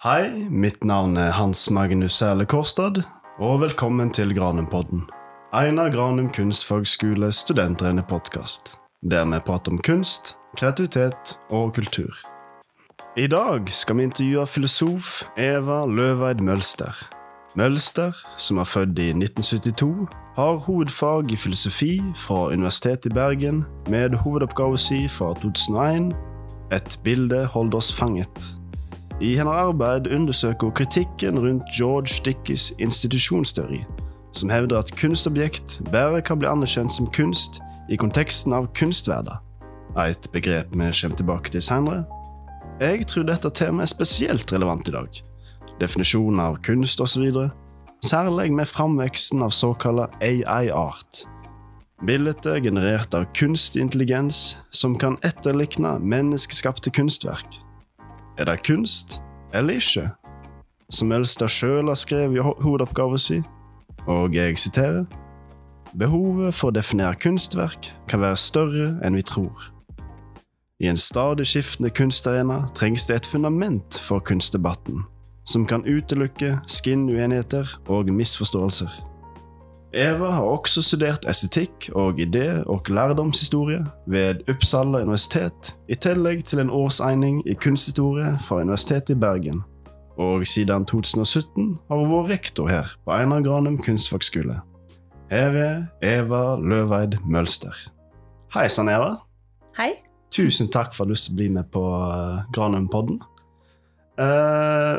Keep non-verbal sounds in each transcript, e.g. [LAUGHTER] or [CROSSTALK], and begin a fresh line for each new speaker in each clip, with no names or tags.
Hei, mitt navn er Hans Magnus Sæle Kårstad, og velkommen til Granum-podden. Einar Granum kunstfagskole studentrene-podkast, der vi prater om kunst, kreativitet og kultur. I dag skal vi intervjue filosof Eva Løveid Mølster. Mølster, som er født i 1972, har hovedfag i filosofi fra Universitetet i Bergen, med hovedoppgave si fra 2001 Et bilde holder oss fanget. I hennes arbeid undersøker hun kritikken rundt George Dickies institusjonsteori, som hevder at kunstobjekt bare kan bli anerkjent som kunst i konteksten av kunstverda, et begrep vi kommer tilbake til senere. Jeg tror dette temaet er spesielt relevant i dag. Definisjonen av kunst osv., særlig med framveksten av såkalla AI-art. Bilder generert av kunstig intelligens som kan etterlikne menneskeskapte kunstverk. Er det kunst eller ikke? Som Elstad sjøl har skrevet i ho- hovedoppgaven sin, og jeg siterer Behovet for å definere kunstverk kan være større enn vi tror. I en stadig skiftende kunstarena trengs det et fundament for kunstdebatten, som kan utelukke skinnuenigheter og misforståelser. Eva har også studert estetikk og idé- og lærdomshistorie ved Uppsala universitet, i tillegg til en årsegning i kunsthistorie fra Universitetet i Bergen. Og siden 2017 har hun vært rektor her på Einar Granum kunstfagskole. Her er Eva Løveid Mølster. Hei sann, Eva.
Hei.
Tusen takk for at du har lyst til å bli med på uh, Granum-podden. Eh,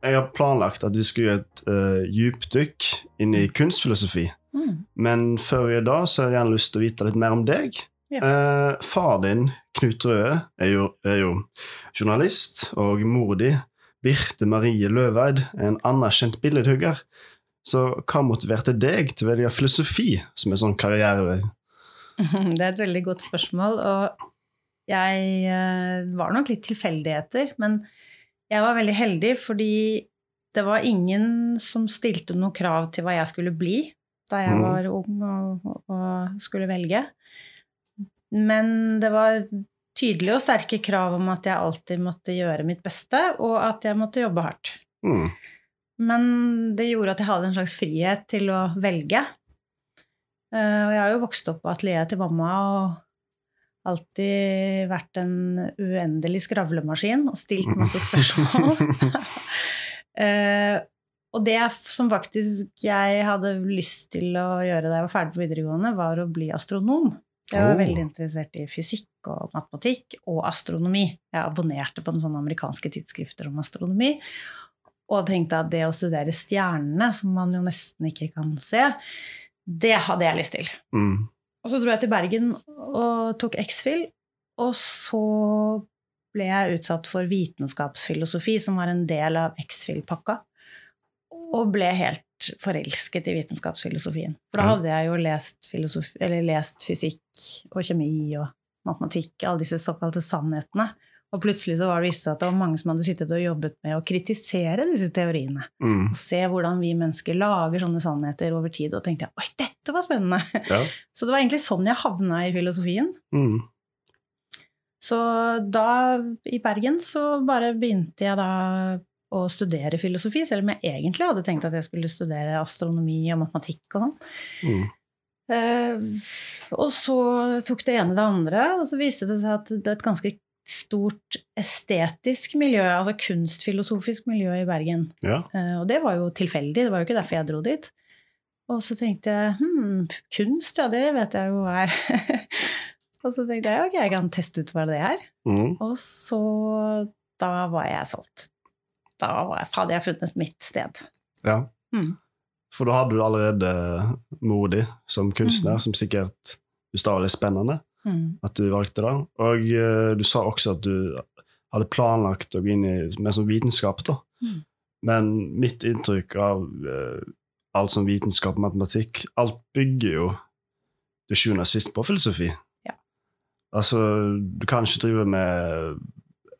jeg har planlagt at vi skulle gjøre et uh, djupdykk inn i kunstfilosofi.
Mm.
Men før vi gjør det, så har jeg gjerne lyst til å vite litt mer om deg.
Ja.
Uh, far din, Knut Røe, er jo, er jo journalist, og mor di, Birte Marie Løveid, er en anerkjent billedhugger. Så hva motiverte deg til å velge filosofi som en sånn karrierevei? [LAUGHS]
Det er et veldig godt spørsmål, og jeg uh, var nok litt tilfeldigheter, men jeg var veldig heldig fordi det var ingen som stilte noe krav til hva jeg skulle bli da jeg
Mhm.
var ung og, og skulle velge. Men det var tydelige og sterke krav om at jeg alltid måtte gjøre mitt beste, og at jeg måtte jobbe hardt.
Mm.
Men det gjorde at jeg hadde en slags frihet til å velge. Eh, Og jeg har jo vokst opp på atelieret til mamma og alltid vært en uendelig skravlemaskin og stilt masse spørsmål. uh, [LAUGHS] og det som faktisk jeg hadde lyst til å gjøre da jeg var ferdig på videregående, var å bli astronom. Jeg var
Oh.
veldig interessert i fysikk og matematikk og astronomi. Jeg abonnerte på noen sånne amerikanske tidsskrifter om astronomi. Og tenkte at det å studere stjernene, som man jo nesten ikke kan se, det hadde jeg lyst til.
Mm.
Og så dro jeg til Bergen og tok X-Fill, og så ble jeg utsatt for vitenskapsfilosofi, som var en del av X-Fill-pakka, og ble helt forelsket i vitenskapsfilosofien. For da hadde jeg jo lest, eller lest fysikk og kjemi og matematikk, alle disse såkalte sannhetene. Og plutselig så var det vist seg at det var mange som hadde sittet og jobbet med å kritisere disse teoriene.
Mm.
Og se hvordan vi mennesker lager sånne sannheter over tid. Og tenkte jeg, oi, dette var spennende!
Ja. [LAUGHS]
Så det var egentlig sånn jeg havna i filosofien.
Mm.
Så da, i Bergen, så bare begynte jeg da å studere filosofi, selv om jeg egentlig hadde tenkt at jeg skulle studere astronomi og matematikk og sånn.
Mm.
Uh, og så tok det ene det andre, og så viste det seg at det er et ganske stort estetisk miljø, altså kunstfilosofisk miljø i Bergen.
Ja.
Eh, og det var jo tilfeldig, det var jo ikke derfor jeg dro dit. Og så tenkte jeg hm, kunst, ja, det vet jeg jo hva er. [LAUGHS] og så tenkte jeg ok, jeg kan teste ut hva det er.
Mm.
Og så da var jeg solgt. Da var jeg, hadde jeg funnet mitt sted.
ja.
Mm.
For da hadde du allerede mor di som kunstner,
Mm.
som sikkert du sa var litt spennende
Mm.
at du valgte det. Og uh, du sa også at du hadde planlagt å gå inn i mer som vitenskap, da.
Mm.
Men mitt inntrykk av uh, alt som vitenskap og matematikk, alt bygger jo til sjuende og sist på filosofi.
Ja.
Altså, du kan ikke drive med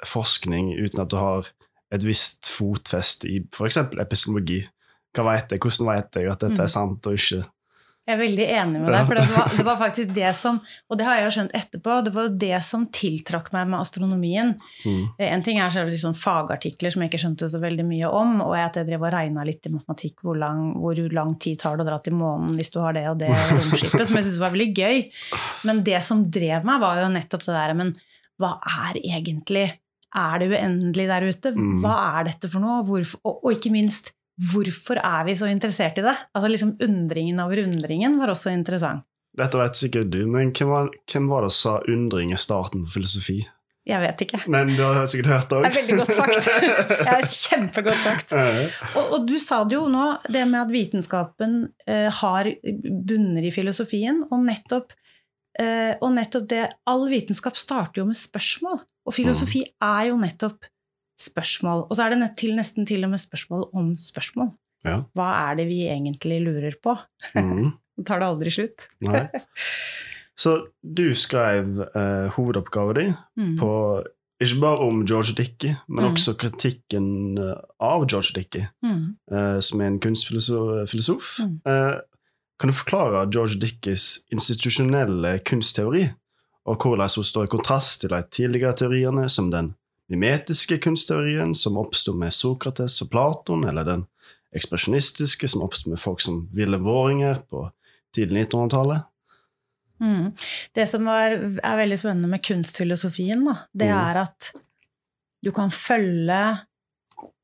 forskning uten at du har et visst fotfeste i f.eks. epistemologi. Hva vet jeg? Hvordan vet jeg at dette
Mm.
er sant og ikke?
Jeg er veldig enig med deg, for det var, det var faktisk det som Og det har jeg jo skjønt etterpå, det var jo det som tiltrakk meg med astronomien.
Mm.
En ting er selvfølgelig sånn fagartikler som jeg ikke skjønte så veldig mye om, og at jeg drev og regna litt i matematikk hvor lang, hvor lang tid tar det å dra til månen hvis du har det og det romskipet, som jeg syntes var veldig gøy. Men det som drev meg, var jo nettopp det der Men hva er egentlig Er det uendelig der ute?
Mm.
Hva er dette for noe? Hvorfor, og, og ikke minst Hvorfor er vi så interessert i det? Altså liksom Undringen over undringen var også interessant.
Dette vet sikkert du, men hvem var, hvem var det som sa undring er starten på filosofi?
Jeg vet ikke.
Men du har sikkert hørt det òg?
Veldig godt sagt. [LAUGHS] Det er kjempegodt sagt. Og, og, du sa det jo nå, det med at vitenskapen eh, har bunner i filosofien, og nettopp, eh, og nettopp det All vitenskap starter jo med spørsmål, og filosofi
Mm.
er jo nettopp spørsmål. Og så er det til, nesten til og med spørsmål om spørsmål.
Ja.
Hva er det vi egentlig lurer på?
Mm. [LAUGHS]
Tar det aldri slutt.
Nei. [LAUGHS] Så du skrev eh, hovedoppgaven din
Mm.
på ikke bare om George Dickey, men
Mm.
også kritikken eh, av George Dickey,
Mm.
eh, som er en kunstfilosof.
Mm.
Eh, kan du forklare George Dickeys institusjonelle kunstteori, og hvordan hun står i kontrast til de tidligere teoriene, som den mimetiske kunstteorien, som oppsto med Sokrates og Platon, eller den ekspresjonistiske, som oppsto med folk som ville våringer på tidlig 1900-tallet?
Mm. Det som er, er veldig spennende med kunstfilosofien, da, det
Mm.
er at du kan følge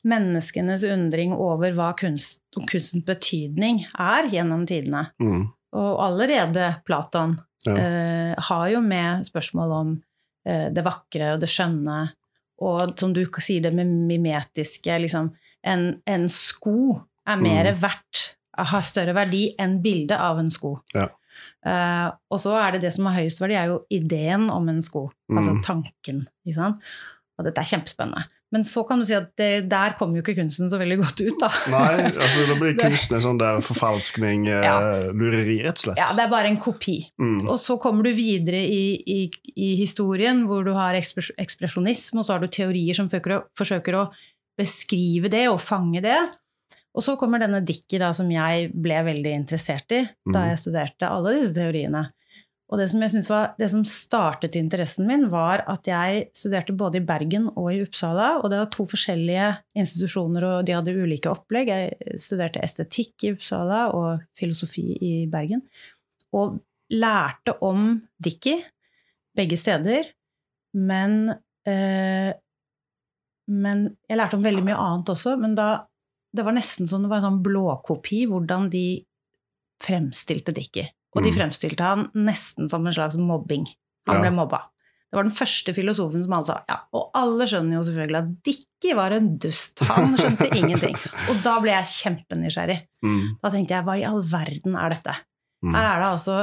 menneskenes undring over hva kunst, kunstens betydning er gjennom tidene.
Mm.
Og allerede Platon
Ja.
eh, har jo med spørsmål om eh, det vakre og det skjønne, og som du sier det med mimetiske liksom, en, en sko er mer
Mm.
verdt, har større verdi enn bildet av en sko.
Ja.
Uh, og så er det det som har høyest verdi, er jo ideen om en sko. Altså
Mm.
tanken. Ikke sant? Og dette er kjempespennende. Men så kan du si at det, der kommer jo ikke kunsten så veldig godt ut, da. [LAUGHS]
Nei, altså da blir [LAUGHS] kunsten en sånn der forfalskning, eh,
Ja.
lureri, rett og slett.
Ja, det er bare en kopi.
Mm.
Og så kommer du videre i, i, i historien, hvor du har ekspres- ekspresjonisme, og så har du teorier som forsøker å, forsøker å beskrive det og fange det. Og så kommer denne Dickie, da, som jeg ble veldig interessert i da
Mhm.
jeg studerte alle disse teoriene. Og det som, var, det som startet interessen min, var at jeg studerte både i Bergen og i Uppsala. Og det var to forskjellige institusjoner, og de hadde ulike opplegg. Jeg studerte estetikk i Uppsala og filosofi i Bergen. Og lærte om Dickie begge steder. Men, eh, men jeg lærte om veldig mye annet også. Men da, det var nesten som det var en sånn blåkopi hvordan de fremstilte Dicky. Og de
Mm.
fremstilte han nesten som en slags mobbing. Han ble mobba. Det var den første filosofen som alle sa ja, Og alle skjønner jo selvfølgelig at Dickie var en dust. Han skjønte [LAUGHS] ingenting. Og da ble jeg kjempenysgjerrig.
Mm.
Da tenkte jeg hva i all verden er dette?
Mm.
Her er det altså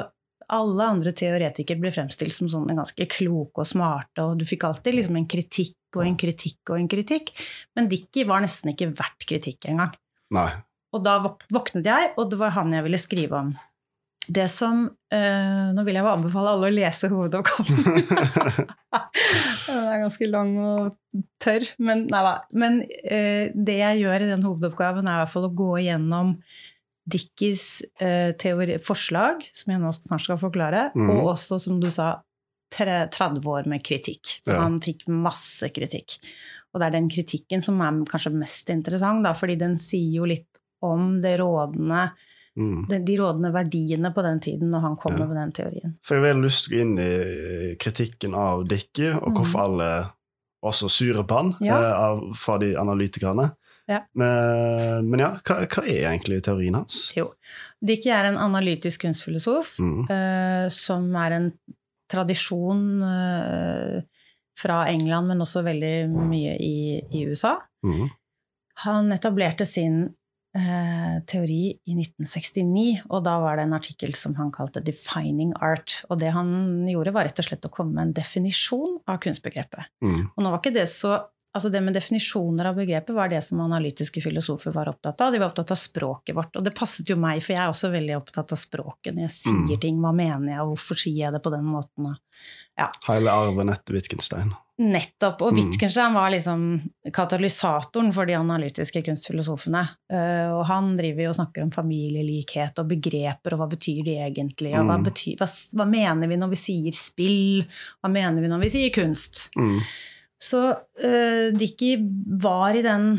alle andre teoretikere blir fremstilt som sånne ganske kloke og smarte, og du fikk alltid liksom en kritikk og en kritikk og en kritikk. Men Dickie var nesten ikke verdt kritikk engang.
Nei. Og
da våknet jeg, og det var han jeg ville skrive om. Det som eh, Nå vil jeg jo anbefale alle å lese hovedoppgaven. [LAUGHS] Den er ganske lang og tørr, men nei. Men eh, det jeg gjør i den hovedoppgaven, er i hvert fall å gå igjennom Dickies eh, teori, forslag, som jeg nå snart skal forklare,
mm.
og også, som du sa, tre, 30 år med kritikk.
Ja.
han fikk masse kritikk. Og det er den kritikken som er kanskje mest interessant, da, fordi den sier jo litt om det rådende,
mm.
de, de rådende verdiene på den tiden når han kommer
Ja.
med den teorien.
For jeg har veldig lyst til å gå inn i kritikken av Dickie, og
Mm.
hvorfor alle også så sure på han
Ja.
eh, av, fra de analytikerne.
Ja.
Men, men ja, hva, hva er egentlig teorien hans?
Jo. Dickie er en analytisk kunstfilosof
Mm.
eh, som er en tradisjon eh, fra England, men også veldig mye i, i USA.
Mm.
Han etablerte sin eh, teori i 1969, og da var det en artikkel som han kalte 'Defining Art'. Og det han gjorde, var rett og slett å komme med en definisjon av kunstbegrepet.
Mm.
Og nå var ikke det så altså det med definisjoner av begrepet var det som analytiske filosofer var opptatt av. De var opptatt av språket vårt. Og det passet jo meg, for jeg er også veldig opptatt av språket. Når jeg sier
Mm.
ting, hva mener jeg, hvorfor sier jeg det på den måten? Ja.
Hele arven etter Wittgenstein.
Nettopp. Og
Mm.
Wittgenstein var liksom katalysatoren for de analytiske kunstfilosofene. Eh, og han driver jo og snakker om familielikhet og begreper, og hva betyr de egentlig? Og hva,
Mm.
betyr, hva, hva mener vi når vi sier spill? Hva mener vi når vi sier kunst?
Mm.
Så uh, Dickie var i den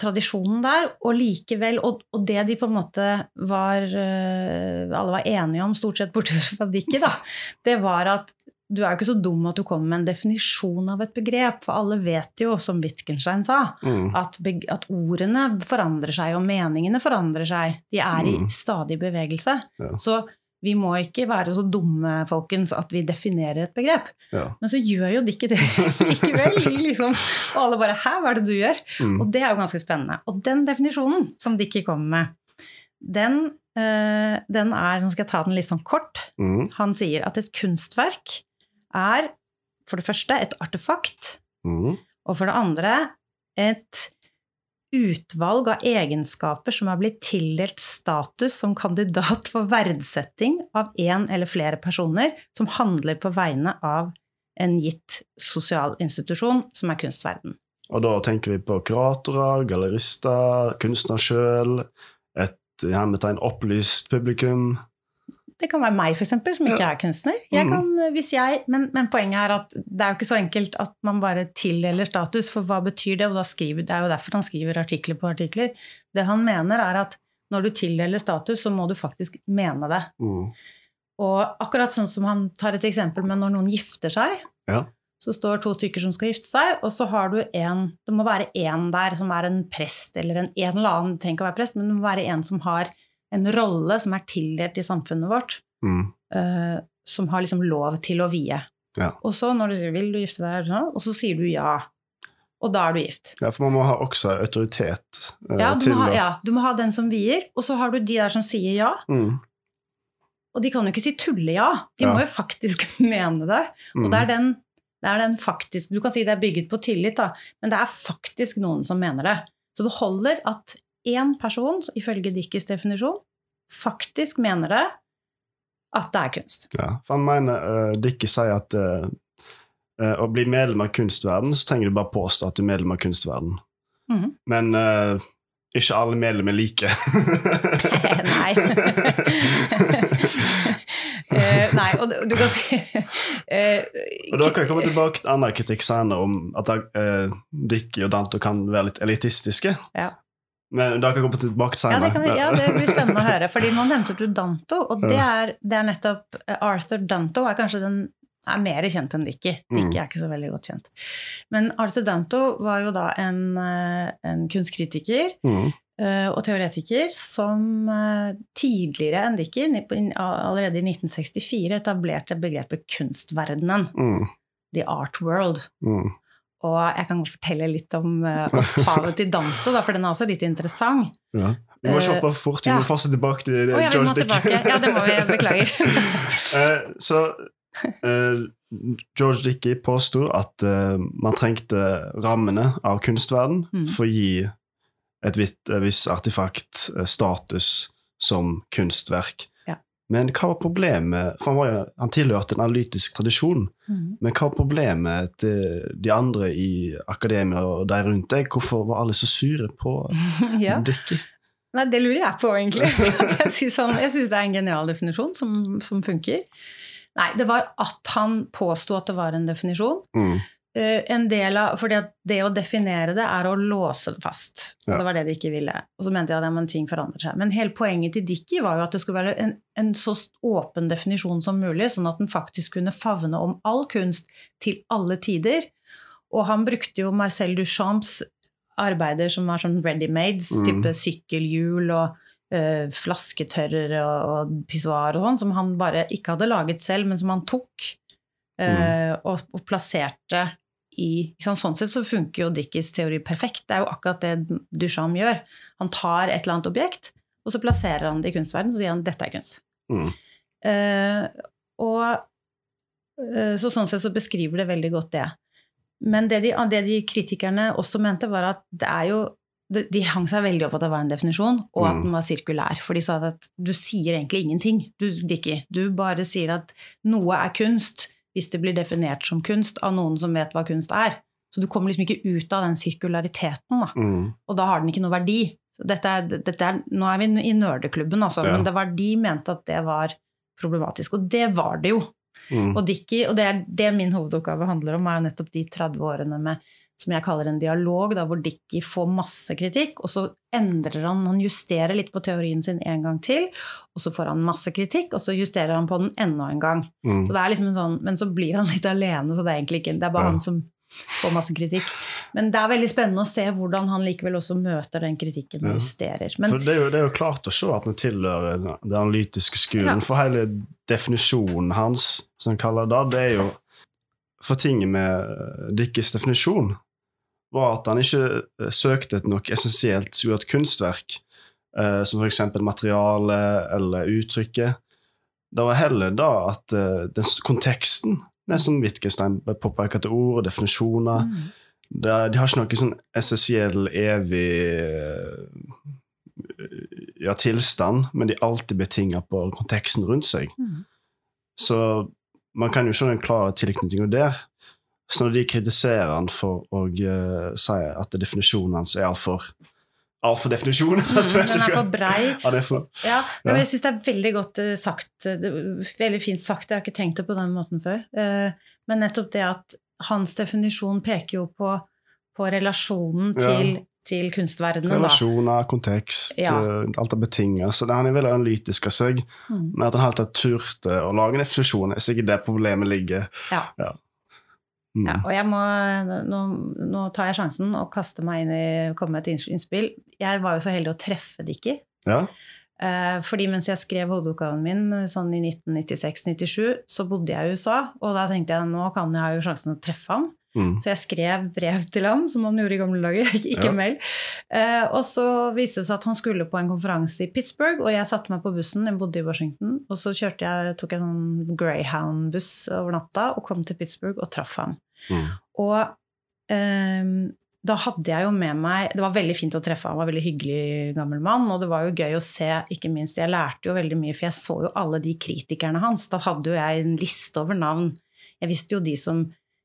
tradisjonen der, og likevel Og, og det de på en måte var uh, Alle var enige om, stort sett bortsett fra Dickie, da, [LAUGHS] det var at du er jo ikke så dum at du kommer med en definisjon av et begrep, for alle vet jo, som Wittgenstein sa,
Mm.
at, at ordene forandrer seg, og meningene forandrer seg. De er i
Mm.
stadig bevegelse.
Ja.
Så vi må ikke være så dumme, folkens, at vi definerer et begrep.
Ja.
Men så gjør jo Dickey det [LAUGHS] likevel. Liksom. Og alle bare 'hæ, hva er det du gjør?'
Mm.
Og det er jo ganske spennende. Og den definisjonen som Dickey kommer med, den, eh, den er Nå skal jeg ta den litt sånn kort.
Mm.
Han sier at et kunstverk er for det første et artefakt,
Mm.
og for det andre et utvalg av egenskaper som er blitt tildelt status som kandidat for verdsetting av én eller flere personer som handler på vegne av en gitt sosial institusjon, som er kunstverden.
Og da tenker vi på kuratorer, gallerister, kunstner sjøl, et hermetegn opplyst publikum.
Det kan være meg, eksempel, som ikke er kunstner. Jeg
Mhm.
kan, hvis jeg, men, men poenget er at det er jo ikke så enkelt at man bare tildeler status, for hva betyr det? Og skriver, det er jo derfor han skriver artikler på artikler. Det han mener, er at når du tildeler status, så må du faktisk mene det.
Mm.
Og akkurat sånn som han tar et eksempel med når noen gifter seg,
Ja.
så står to stykker som skal gifte seg, og så har du en Det må være én der som er en prest, eller en, en eller annen, det trenger ikke å være prest, men det må være en som har en rolle som er tildelt i samfunnet vårt,
Mm.
uh, som har liksom lov til å vie.
Ja.
Og så når du sier 'vil du gifte deg', sånn, og så sier du ja. Og da er du gift.
ja, for man må ha også autoritet uh,
Ja
til
ha,
å
ja, du må ha den som vier, og så har du de der som sier ja.
mm.
Og de kan jo ikke si tulle-ja, de
Ja.
må jo faktisk [LAUGHS] mene det. Og
Mm.
det er den, det er den faktisk Du kan si det er bygget på tillit, da, men det er faktisk noen som mener det. Så det holder at én person, ifølge Dickes definisjon, faktisk mener det at det er kunst.
Ja, for han mener uh, Dickie sier at uh, uh, å bli medlem av kunstverden, så trenger du bare påstå at du er medlem av kunstverden.
Mhm.
Men uh, ikke alle medlemmer er like. [LAUGHS]
nei. [LAUGHS] Nei, og du, du kan si
Og da kan jeg komme tilbake til annen kritikk senere om at Dickie og Danto kan være litt elitistiske.
Ja.
Men da kan jeg komme tilbake til
Ja det, kan vi, ja, det blir spennende å høre. Fordi nå nevnte du Danto, og det er, det er nettopp eh, Arthur Danto er kanskje den er mer kjent enn Dickie. Dickey
Mm.
er ikke så veldig godt kjent. Men Arthur Danto var jo da en, eh, en kunstkritiker
Mm.
eh, og teoretiker som tidligere enn Dickie, allerede i 1964, etablerte begrepet kunstverdenen.
Mm.
The art world.
Mm.
Og jeg kan fortelle litt om uh, opphavet [LAUGHS] til Danto, da, for den er også litt interessant.
Ja. Vi må kjappe fort, vi
ja.
må fortsatt tilbake til
oh, ja,
George
Dick. Ja, det må vi. Beklager.
uh, [LAUGHS] så uh, George Dickey påsto at uh, man trengte rammene av kunstverden
Mm.
for å gi et vitt, eh, viss artefakt eh, status som kunstverk. Men hva var problemet? For han, var han tilhørte en analytisk tradisjon.
Mm.
Men hva var problemet til de andre i akademia og de rundt deg? Hvorfor var alle så sure på [LAUGHS]
ja.
Dickie?
Nei, det lurer jeg på, egentlig. [LAUGHS] Jeg syns det er en genial definisjon som, som funker. Nei, det var at han påsto at det var en definisjon.
Mm.
Eh, en del av, fordi det å definere det er å låse det fast.
Ja.
det var det de ikke ville. Og så mente jeg at ja, men ting forandrer seg. Men hele poenget til Dickie var jo at det skulle være en, en så åpen definisjon som mulig, sånn at den faktisk kunne favne om all kunst til alle tider. Og han brukte jo Marcel Duchamps arbeider som var sånn ready-mades,
Mm.
type sykkelhjul og eh, flasketørrer og, og pissoar og sånn, som han bare ikke hadde laget selv, men som han tok eh, og, og plasserte i? Sånn sett så funker jo Dickies teori perfekt. Det er jo akkurat det Duchamp gjør. Han tar et eller annet objekt, og så plasserer han det i kunstverdenen, og så sier han dette er kunst.
Mm.
Uh, og uh, så sånn sett så beskriver det veldig godt det. men det de, det de kritikerne også mente, var at det er jo de, de hang seg veldig opp at det var en definisjon, og at
Mm.
den var sirkulær. For de sa at du sier egentlig ingenting, du, Dickie. Du bare sier at noe er kunst hvis det blir definert som kunst av noen som vet hva kunst er. Så du kommer liksom ikke ut av den sirkulariteten, da.
Mm.
Og da har den ikke noe verdi. Dette er, dette er, nå er vi i nerdeklubben, altså,
Ja.
men det var, de mente at det var problematisk. Og det var det jo.
Mm.
Og Dickie, og det er det min hovedoppgave handler om, er jo nettopp de 30 årene med som jeg kaller en dialog, da, hvor Dickie får masse kritikk, og så endrer han, han justerer litt på teorien sin en gang til, og så får han masse kritikk, og så justerer han på den enda en gang.
Mm.
Så det er liksom en sånn, Men så blir han litt alene, så det er egentlig ikke Det er bare
Ja.
han som får masse kritikk. Men det er veldig spennende å se hvordan han likevel også møter den kritikken og justerer. Men
For det er, jo, det er jo klart å se at han tilhører den analytiske skolen.
Ja.
For hele definisjonen hans, som han kaller det, det er jo For tinget med Dickes definisjon var at han ikke eh, søkte etter noe essensielt suert kunstverk, eh, som f.eks. materialet eller uttrykket. Det var heller da at eh, den konteksten, det som Wittgenstein påpeker til ord og definisjoner
Mm.
det, De har ikke noe sånn essensiell, evig eh, ja, tilstand, men de er alltid betinga på konteksten rundt seg.
Mm.
Så man kan jo se den klare tilknytninga der. Så når de kritiserer han for å uh, si at definisjonen hans er altfor Altfor definisjon. [LAUGHS]
Mm, den er for brei.
Ja, er for,
Ja,
Ja.
men jeg syns det er veldig godt eh, sagt. Er veldig fint sagt, jeg har ikke tenkt det på den måten før. Eh, Men nettopp det at hans definisjon peker jo på, på relasjonen
Ja.
til, til kunstverdenen. Da.
relasjoner, kontekst,
Ja.
eh, alt er betinga. Så han er veldig analytisk av seg.
Mm.
Men at han helt turte å lage en definisjon, er sikkert der problemet ligger.
Ja.
Mm.
Ja, og jeg må, nå, nå tar jeg sjansen og kaster meg inn i komme med et innspill. Jeg var jo så heldig å treffe Dickie.
Ja.
Eh, fordi mens jeg skrev hovedoppgaven min sånn i 1996-97, så bodde jeg i USA. Og da tenkte jeg nå kan jeg ha jo sjansen å treffe ham.
Mm.
Så jeg skrev brev til ham, som han gjorde i gamle dager. [LAUGHS] ikke
Ja.
mail. Eh, og så viste det seg at han skulle på en konferanse i Pittsburgh, og jeg satte meg på bussen. Jeg bodde i Washington. Og så jeg, tok jeg en sånn Greyhound-buss over natta og kom til Pittsburgh og traff ham.
Mm.
Og um, da hadde jeg jo med meg Det var veldig fint å treffe han, var en veldig hyggelig gammel mann. Og det var jo gøy å se, ikke minst Jeg lærte jo veldig mye, for jeg så jo alle de kritikerne hans. Da hadde jo jeg en liste over navn. Jeg visste jo de som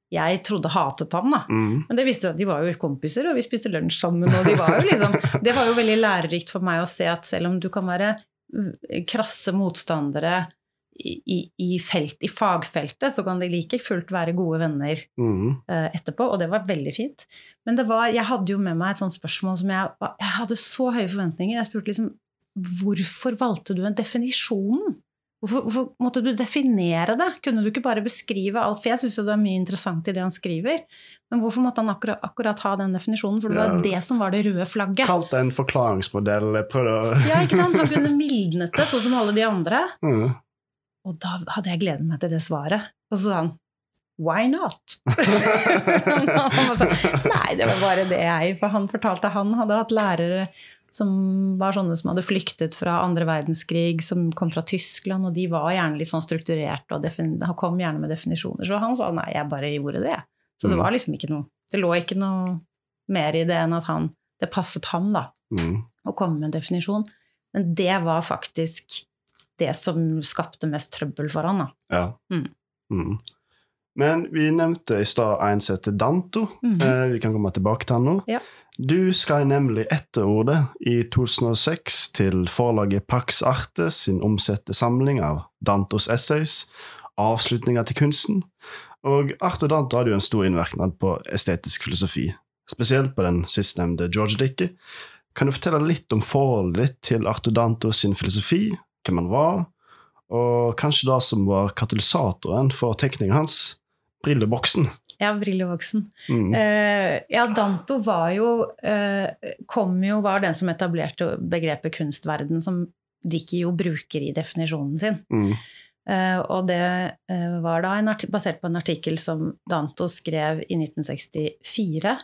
jeg trodde hatet ham, da.
Mm.
Men det visste jeg at de var jo kompiser, og vi spiste lunsj sammen. Og de var jo liksom, [LAUGHS] det var jo veldig lærerikt for meg å se at selv om du kan være mm, krasse motstandere i, i, felt, i fagfeltet, så kan de like fullt være gode venner
Mm.
uh, etterpå, og det var veldig fint. Men det var, jeg hadde jo med meg et sånt spørsmål som jeg Jeg hadde så høye forventninger. Jeg spurte liksom Hvorfor valgte du en definisjon? Hvorfor, hvorfor måtte du definere det? Kunne du ikke bare beskrive alt? For jeg syns jo det er mye interessant i det han skriver. Men hvorfor måtte han akkurat, akkurat ha den definisjonen? For det var det som var det røde flagget.
Kalt det en forklaringsmodell. Prøvde å
Ja, ikke sant? Han kunne mildnet det, sånn som alle de andre. [LAUGHS]
mm.
Og da hadde jeg gledet meg til det svaret. Og så sa han Why not? [LAUGHS] [LAUGHS] han sånn, Nei, det var bare det jeg For han fortalte han hadde hatt lærere som var sånne som hadde flyktet fra andre verdenskrig, som kom fra Tyskland, og de var gjerne litt sånn strukturerte og kom gjerne med definisjoner. Så han sa nei, jeg bare gjorde det. Så det
Mm.
var liksom ikke noe Det lå ikke noe mer i det enn at han Det passet ham, da
Mm.
å komme med en definisjon. Men det var faktisk det som skapte mest trøbbel for han. Da.
Ja.
Mm.
Mm. Men vi nevnte i stad en som heter Danto.
Mhm.
eh, vi kan komme tilbake til han nå.
Ja.
Du skrev nemlig etterordet i 2006 til forlaget Pax Arte sin omsette samling av Dantos essays, 'Avslutninger til kunsten'. Og Arte og Danto hadde jo en stor innvirkning på estetisk filosofi, spesielt på den sistnevnte George Dickey. Kan du fortelle litt om forholdet ditt til Arte Danto sin filosofi, hvem han var, og kanskje det som var katalysatoren for tenkningen hans, brilleboksen?
Ja, brilleboksen.
Mm.
Uh, ja, Danto var jo uh, kom jo, var den som etablerte begrepet kunstverden, som Dickie jo bruker i definisjonen sin.
Mm.
Uh, og det var da en basert på en artikkel som Danto skrev i 1964.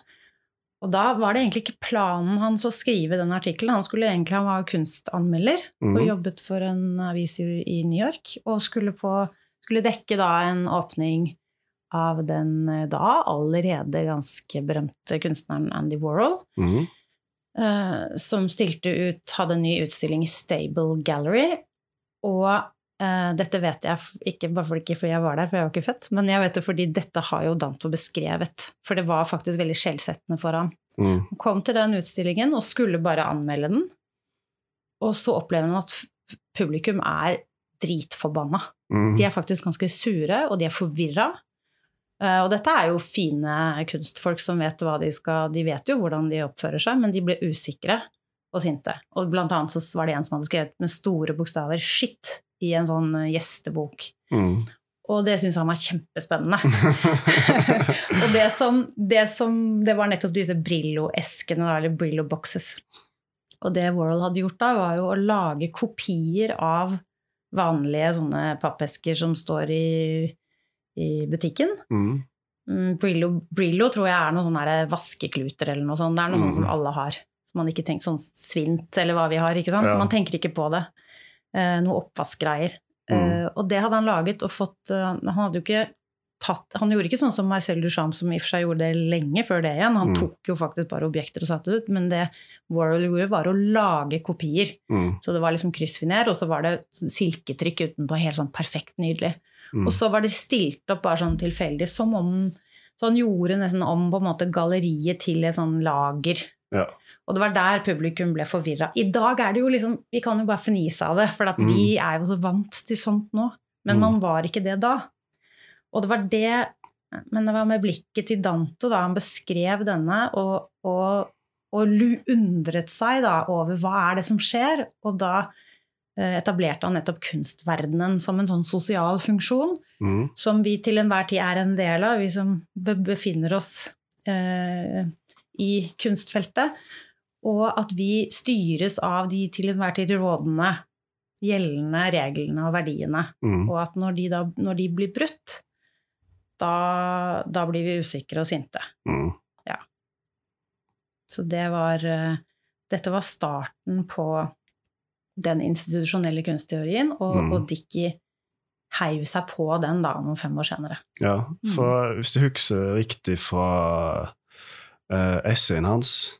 Og da var det egentlig ikke planen hans å skrive den artikkelen. Han skulle egentlig han var kunstanmelder og
Mhm.
jobbet for en avis i, New York. Og skulle, på, skulle dekke da en åpning av den eh, da allerede ganske berømte kunstneren Andy Warhol,
Mm.
Uh, som stilte ut, hadde en ny utstilling i Stable Gallery. Og dette vet jeg ikke bare ikke fordi jeg var der, for jeg var ikke født, men jeg vet det fordi dette har jo Danto beskrevet. For det var faktisk veldig skjellsettende for ham.
Mm.
Han kom til den utstillingen og skulle bare anmelde den. Og så opplever han at publikum er dritforbanna.
Mm.
De er faktisk ganske sure, og de er forvirra. Eh, Og dette er jo fine kunstfolk som vet hva de skal De vet jo hvordan de oppfører seg, men de ble usikre og sinte. Og blant annet så var det en som hadde skrevet med store bokstaver 'shit' i en sånn eh, gjestebok.
Mm.
Og det syntes han var kjempespennende. [LAUGHS] [LAUGHS] og det som, det som Det var nettopp disse Brillo-eskene, eller Brillo-boxes. Og det Warhol hadde gjort da, var jo å lage kopier av vanlige sånne pappesker som står i, i butikken.
Mhm.
Mm, Brillo, Brillo tror jeg er noen sånne vaskekluter eller noe sånt. Det er noe
Mm.
sånt som alle har. Som man ikke tenker sånn svint eller hva vi har, ikke sant.
Ja.
Man tenker ikke på det. Eh, noe oppvaskgreier.
Mm.
Eh, og det hadde han laget og fått eh, Han hadde jo ikke tatt Han gjorde ikke sånn som Marcel Duchamp, som i og for seg gjorde det lenge før det igjen. Han
Mm.
tok jo faktisk bare objekter og satte det ut. Men det Warhol gjorde, var å lage kopier.
Mm.
Så det var liksom kryssfiner, og så var det silketrykk utenpå, helt sånn perfekt nydelig.
Mm.
Og så var det stilt opp bare sånn tilfeldig, som om Så han gjorde nesten om på en måte galleriet til et sånn lager.
Ja.
Og det var der publikum ble forvirra. I dag er det jo liksom Vi kan jo bare fnise av det, for at vi er jo så vant til sånt nå. Men
Mm.
man var ikke det da. Og det var det Men det var med blikket til Danto, da han beskrev denne, og, og, og undret seg da over hva er det som skjer, og da etablerte han nettopp kunstverdenen som en sånn sosial funksjon
mm.
som vi til enhver tid er en del av, vi som befinner oss eh, i kunstfeltet. Og at vi styres av de til enhver tid rådende, gjeldende reglene og verdiene.
Mm.
Og at når de, da, når de blir brutt, da, da blir vi usikre og sinte.
Mhm.
Så det var eh, Dette var starten på den institusjonelle kunstteorien, og,
Mm.
og Dickey heiv seg på den da noen fem år senere.
Ja, for hvis du husker riktig fra uh, essayen hans,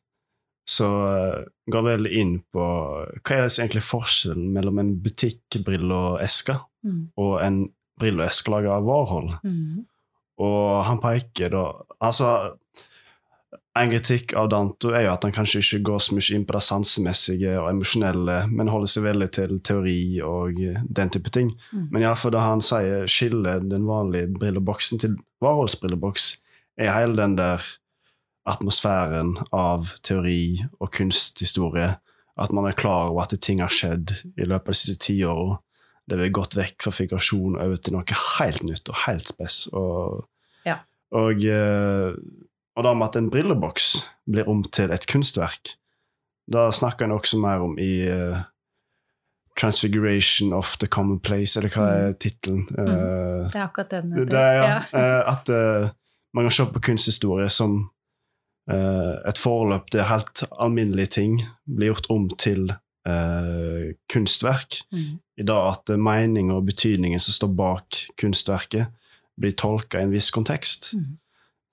så uh, går vel inn på hva er det som egentlig forskjellen mellom en butikkbrilleeske
Mm.
og en brilleeske laget av Warhol.
Mm.
Og han peker da Altså, en kritikk av Danto er jo at han kanskje ikke går så mye inn på det sansemessige og emosjonelle, men holder seg veldig til teori og den type ting.
Mm.
Men iallfall da han sier skiller den vanlige brilleboksen til Warhols brilleboks, er hele den der atmosfæren av teori og kunsthistorie. At man er klar over at ting har skjedd i løpet av de siste tiåra. Det har gått vekk fra figurasjon over til noe helt nytt og helt spess. Og,
Ja.
og, eh, og da med at en brilleboks blir om til et kunstverk, da snakker en også mer om i eh, Transfiguration of the Commonplace, eller hva er tittelen? Eh,
Det er akkurat den.
det er, ja, eh, at man kan se på kunsthistorie som et forløp der helt alminnelige ting blir gjort om til Uh, kunstverk.
Mm.
I dag at uh, meninga og betydningen som står bak kunstverket, blir tolka i en viss kontekst.
Mm.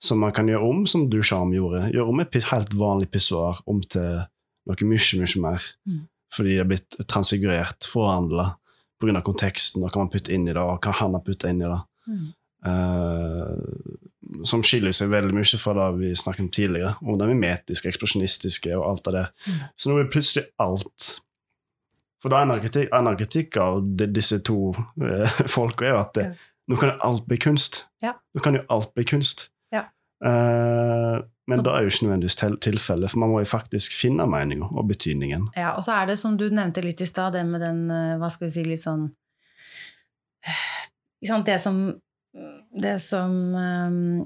Som man kan gjøre om, som Duchamp gjorde. Gjøre om et helt vanlig pissoar om til noe mye, mye mer.
Mm.
Fordi det er blitt transfigurert, forhandla, pga. konteksten, og hva man putter inn i det, og hva han har putta inn i det.
Mm.
Uh, som skiller seg veldig mye fra det vi snakket om tidligere, om det mimetiske, eksplosjonistiske og alt av det.
Mm.
Så nå er plutselig alt. For da en av kritikk, en av kritikk av de, disse to [LAUGHS] uh, folka er jo at det, nå kan jo alt bli kunst.
Ja.
Nå kan jo alt bli kunst. Eh, men det er jo ikke nødvendigvis til, tilfellet, for man må jo faktisk finne meninga og betydningen.
Ja, og så er det som du nevnte litt i stad, det med den, eh, hva skal vi si, litt sånn Det som, det som eh,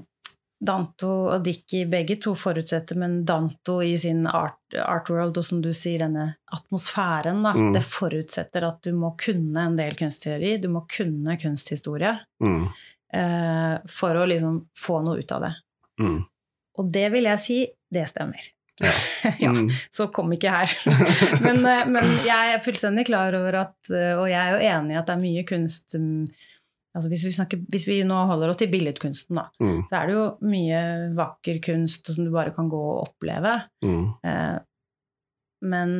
Danto og Dickie begge to forutsetter, men Danto i sin art, art world, og som du sier, denne atmosfæren, da,
Mm.
det forutsetter at du må kunne en del kunstteori, du må kunne kunsthistorie,
Mm.
for å liksom få noe ut av det.
Mm.
Og det vil jeg si, det stemmer.
Ja. [LAUGHS]
ja,
Mm.
så kom ikke her. [LAUGHS] men, eh, men jeg er fullstendig klar over at, eh, og jeg er jo enig i at det er mye kunst mm, altså hvis, vi snakker, hvis vi nå holder oss til billedkunsten, da,
Mm.
så er det jo mye vakker kunst som du bare kan gå og oppleve.
Mm.
Eh, men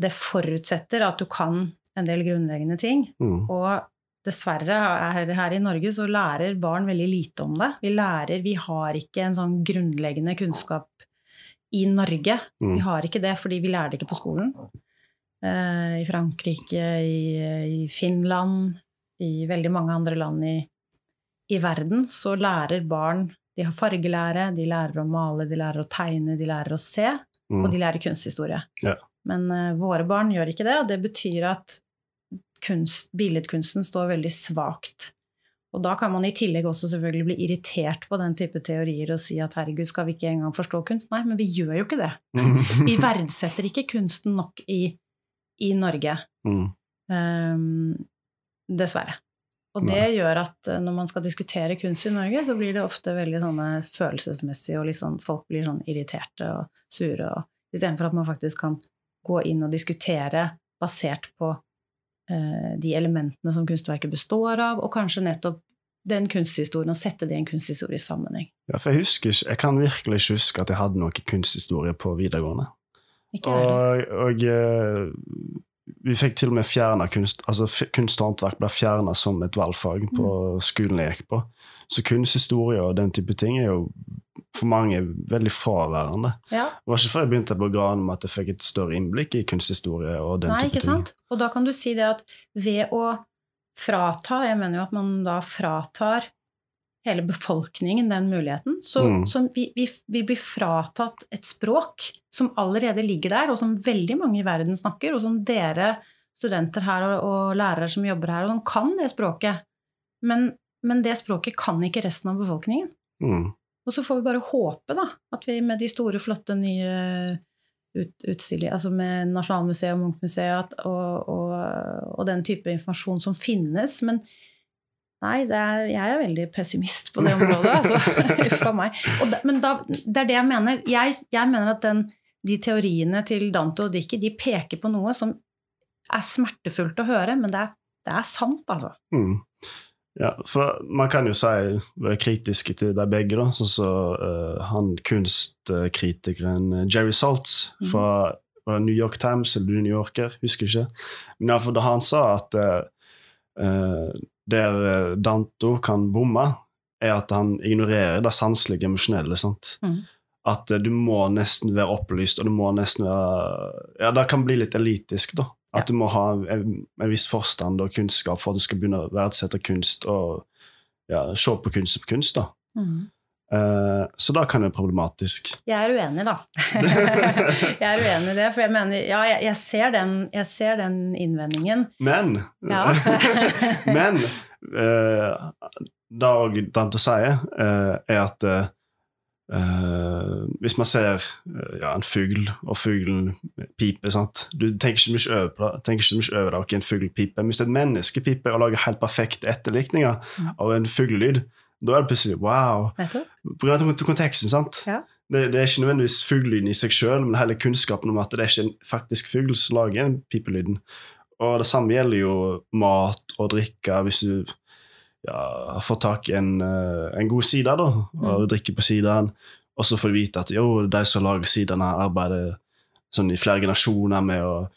det forutsetter at du kan en del grunnleggende ting.
Mm.
Og dessverre her, her i Norge så lærer barn veldig lite om det. Vi lærer, vi har ikke en sånn grunnleggende kunnskap i Norge.
Mm.
Vi har ikke det fordi vi lærer det ikke på skolen. Eh, I Frankrike, i, i Finland, i veldig mange andre land i, i verden så lærer barn De har fargelære, de lærer å male, de lærer å tegne, de lærer å se,
Mm.
og de lærer kunsthistorie.
Ja.
Men eh, våre barn gjør ikke det, og det betyr at kunst, billedkunsten står veldig svakt. Og da kan man i tillegg også selvfølgelig bli irritert på den type teorier og si at herregud, skal vi ikke engang forstå kunst? Nei, men vi gjør jo ikke det. [LAUGHS] Vi verdsetter ikke kunsten nok i, i Norge.
Mm.
Um, dessverre. Og det gjør at eh, når man skal diskutere kunst i Norge, så blir det ofte veldig sånne følelsesmessig, og liksom folk blir sånn irriterte og sure, og istedenfor at man faktisk kan gå inn og diskutere basert på de elementene som kunstverket består av, og kanskje nettopp den kunsthistorien, og sette det i en kunsthistorisk sammenheng.
Ja, for jeg husker jeg kan virkelig ikke huske at jeg hadde noe kunsthistorie på videregående.
Ikke.
Og, og eh, vi fikk til og med fjerna kunst altså kunst og håndverk ble fjerna som et valgfag på
Mm.
skolen jeg gikk på. Så kunsthistorie og den type ting er jo for mange veldig fraværende.
Ja.
Det var ikke før jeg begynte på Granum at jeg fikk et større innblikk i kunsthistorie og den
Nei,
type
ikke
ting.
sant? Og da kan du si det at ved å frata Jeg mener jo at man da fratar hele befolkningen den muligheten. Så,
Mm.
så vi, vi, vi blir fratatt et språk som allerede ligger der, og som veldig mange i verden snakker, og som dere studenter her og, og lærere som jobber her, og som kan det språket. Men, men det språket kan ikke resten av befolkningen.
Mm.
Og så får vi bare håpe da, at vi med de store, flotte nye ut, altså med Nasjonalmuseet og Munchmuseet og, og, og den type informasjon som finnes, men nei, er, jeg er veldig pessimist på det området, altså. [LAUGHS] Uff a meg. Da, men da, det er det jeg mener. Jeg, jeg mener at den, de teoriene til Dante og Dicke, de peker på noe som er smertefullt å høre, men det er, det er sant, altså.
Mm. Ja, for man kan jo si være kritiske til de begge, da. Sånn som eh, han kunstkritikeren eh, Jerry Saltz
Mhm.
fra var New York Times eller New Yorker, husker ikke. Men iallfall da han sa at eh, der Danto kan bomme, er at han ignorerer det sanselige emosjonelle. sant?
Mm.
At uh, du må nesten være opplyst, og du må nesten være Ja, det kan bli litt elitisk, da. At du må ha en, en viss forstand og kunnskap for at du skal begynne å verdsette kunst og ja, se på kunst som kunst. da. Eh, så da kan det være problematisk.
Jeg er uenig, da. [LAUGHS] jeg er uenig i det, for jeg mener Ja, jeg, jeg, ser, den, jeg ser den innvendingen.
Men
Ja. [LAUGHS]
Men eh, det òg Dante sier, si, er at eh, eh, hvis man ser uh, ja, en fugl, og fuglen piper sant? Du tenker ikke mye over det, over det, en fugl piper. Hvis et menneske piper og lager helt perfekte etterlikninger
Mm.
av en fuglelyd, da er det plutselig wow. Pga. Konteksten, sant?
Ja.
Det, det er ikke nødvendigvis fuglelyden i seg sjøl, men hele kunnskapen om at det er ikke en faktisk fugl som lager den pipelyden. Og det samme gjelder jo mat og drikke. Hvis du ja, har fått tak i en, eh, en god side da, og
Mm.
drikker på sidaen. og så får du vite at jo, de som lager siderne, arbeider sånn i flere generasjoner med å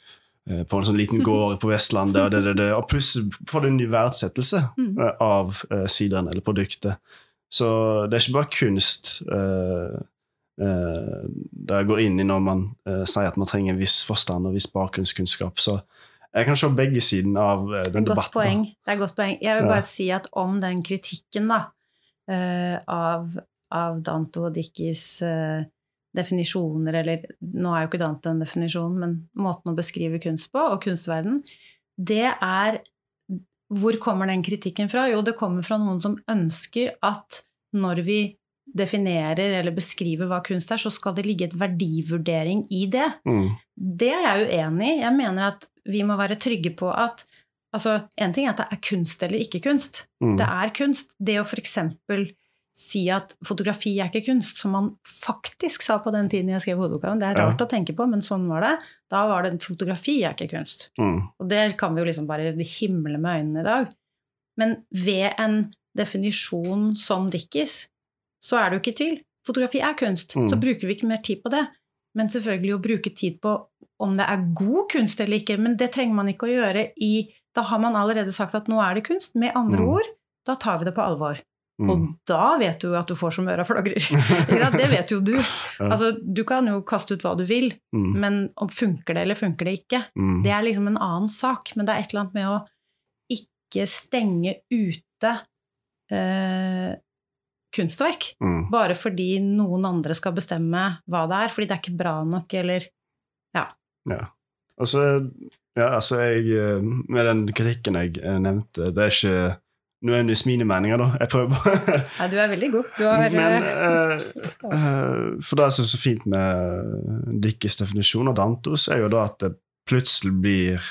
eh, på en sånn liten gård på Vestlandet, og, det, det, det, og plutselig får du en ny verdsettelse
Mm.
av eh, sideren eller produktet. Så det er ikke bare kunst eh, eh, det går inn i når man eh, sier at man trenger en viss forstand og viss bakgrunnskunnskap. Så jeg kan se begge sidene av eh, den
godt
debatten.
poeng. Det er godt poeng. Jeg vil
Ja.
bare si at om den kritikken da, eh, av, av Danto og Dickis eh, definisjoner, eller nå er jo ikke Dante en definisjon, men måten å beskrive kunst på, og kunstverden, det er Hvor kommer den kritikken fra? Jo, det kommer fra noen som ønsker at når vi definerer eller beskriver hva kunst er, så skal det ligge et verdivurdering i det.
Mm,
Det er jeg uenig i. Jeg mener at vi må være trygge på at altså, En ting er at det er kunst eller ikke kunst.
mm,
Det er kunst. Det å f.eks. si at fotografi er ikke kunst, som man faktisk sa på den tiden jeg skrev hovedoppgaven, det er
Ja.
rart å tenke på, men sånn var det. Da var det fotografi er ikke kunst.
mm,
Og det kan vi jo liksom bare himle med øynene i dag. Men ved en definisjon som Dickies, så er det jo ikke tvil. Fotografi er kunst,
Mm.
så bruker vi ikke mer tid på det. Men selvfølgelig å bruke tid på om det er god kunst eller ikke, men det trenger man ikke å gjøre i Da har man allerede sagt at nå er det kunst. Med andre
Mm.
ord, da tar vi det på alvor.
Mm.
Og da vet du at du får som øra flagrer. [LAUGHS] ja, det vet jo du. Altså, du kan jo kaste ut hva du vil,
Mm.
men om funker det eller funker det ikke,
Mm.
det er liksom en annen sak. Men det er et eller annet med å ikke stenge ute eh, kunstverk.
Mm.
Bare fordi noen andre skal bestemme hva det er. Fordi det er ikke bra nok, eller
Altså, ja, altså jeg, eh, med den kritikken jeg eh, nevnte, det er ikke nødvendigvis mine meninger, da. Jeg prøver bare
ja, du er veldig god. Du har [LAUGHS]
Men uh, For det som er så fint med Dickes definisjon av Dantos, er jo da at det plutselig blir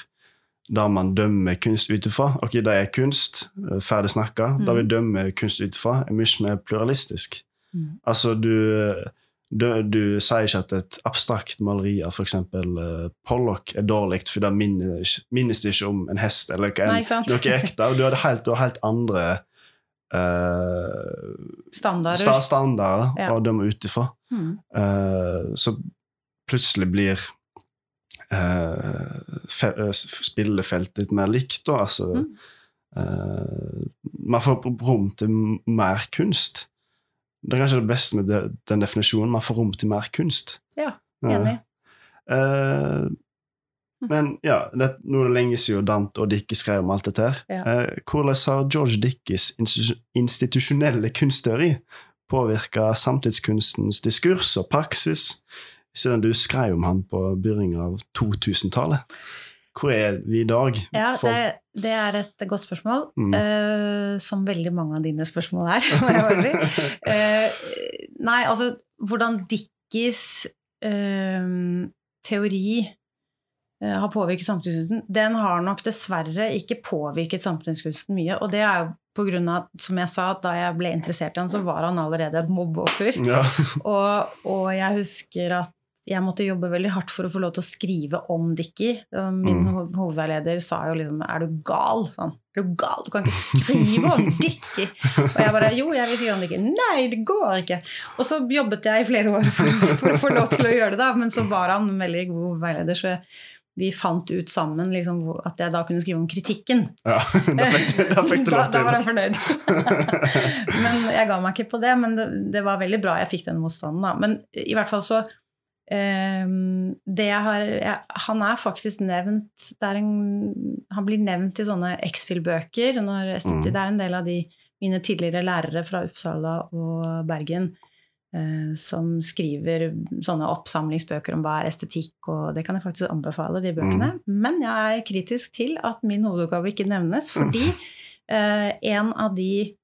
det man dømmer kunst ut ifra. Ok, det er kunst, ferdig snakka.
Mm.
Det vi dømmer kunst ut ifra, er mye mer pluralistisk.
Mm.
Altså, du, du, du sier ikke at et abstrakt maleri av f.eks. Uh, Pollock er dårlig, for det minnes, minnes det ikke om en hest eller en,
Nei,
noe ekte. Du har helt, helt andre uh,
standarder.
sta standarder
Ja.
å dømme ut ifra.
Mm.
Uh, så plutselig blir uh, spillefeltet litt mer likt, da. Altså
Mm.
Uh, Man får rom til mer kunst. Det er kanskje det beste med den definisjonen. Man får rom til mer kunst.
Ja. Enig.
Uh, men ja, det, nå er det lenge siden Dante og Dickie skrev om alt dette. her.
Ja.
Eh, hvordan har George Dickies institusjonelle kunstteori påvirka samtidskunstens diskurs og praksis, siden du skrev om han på begynnelsen av 2000-tallet? Hvor er vi i dag?
Ja, det, det er et godt spørsmål.
Mm.
uh, som veldig mange av dine spørsmål er, [LAUGHS] må jeg bare si. Uh, nei, altså hvordan Dickies uh, teori eh, har påvirket samtidskunsten, den har nok dessverre ikke påvirket samtidskunsten mye. Og det er jo på grunn av, som jeg sa, da jeg ble interessert i han, så var han allerede et mobbeoffer.
ja. [LAUGHS]
Og, og jeg husker at jeg måtte jobbe veldig hardt for å få lov til å skrive om Dickie. Min
Mm.
hovedveileder sa jo liksom 'er du gal?' Sånn, 'Er du gal? Du kan ikke skrive om [LAUGHS] Dickie!' Og jeg bare 'jo, jeg vil skrive om Dickie'. 'Nei, det går ikke'. Og så jobbet jeg i flere år for, for å få lov til å gjøre det, da. Men så var han en veldig god veileder, så vi fant ut sammen liksom, at jeg da kunne skrive om kritikken.
ja. [LAUGHS] Da fikk, da fikk du lov til. [LAUGHS]
da var han fornøyd. men jeg ga meg ikke på det, men det, det var veldig bra jeg fikk den motstanden. Da. Men i hvert fall så det jeg har, jeg, Han er faktisk nevnt en, Han blir nevnt i sånne X-Fill-bøker.
Mm.
Det er en del av de mine tidligere lærere fra Uppsala og Bergen eh, som skriver sånne oppsamlingsbøker om hva er estetikk, og det kan jeg faktisk anbefale, de bøkene. Men jeg er kritisk til at min hovedoppgave ikke nevnes, fordi eh, en av de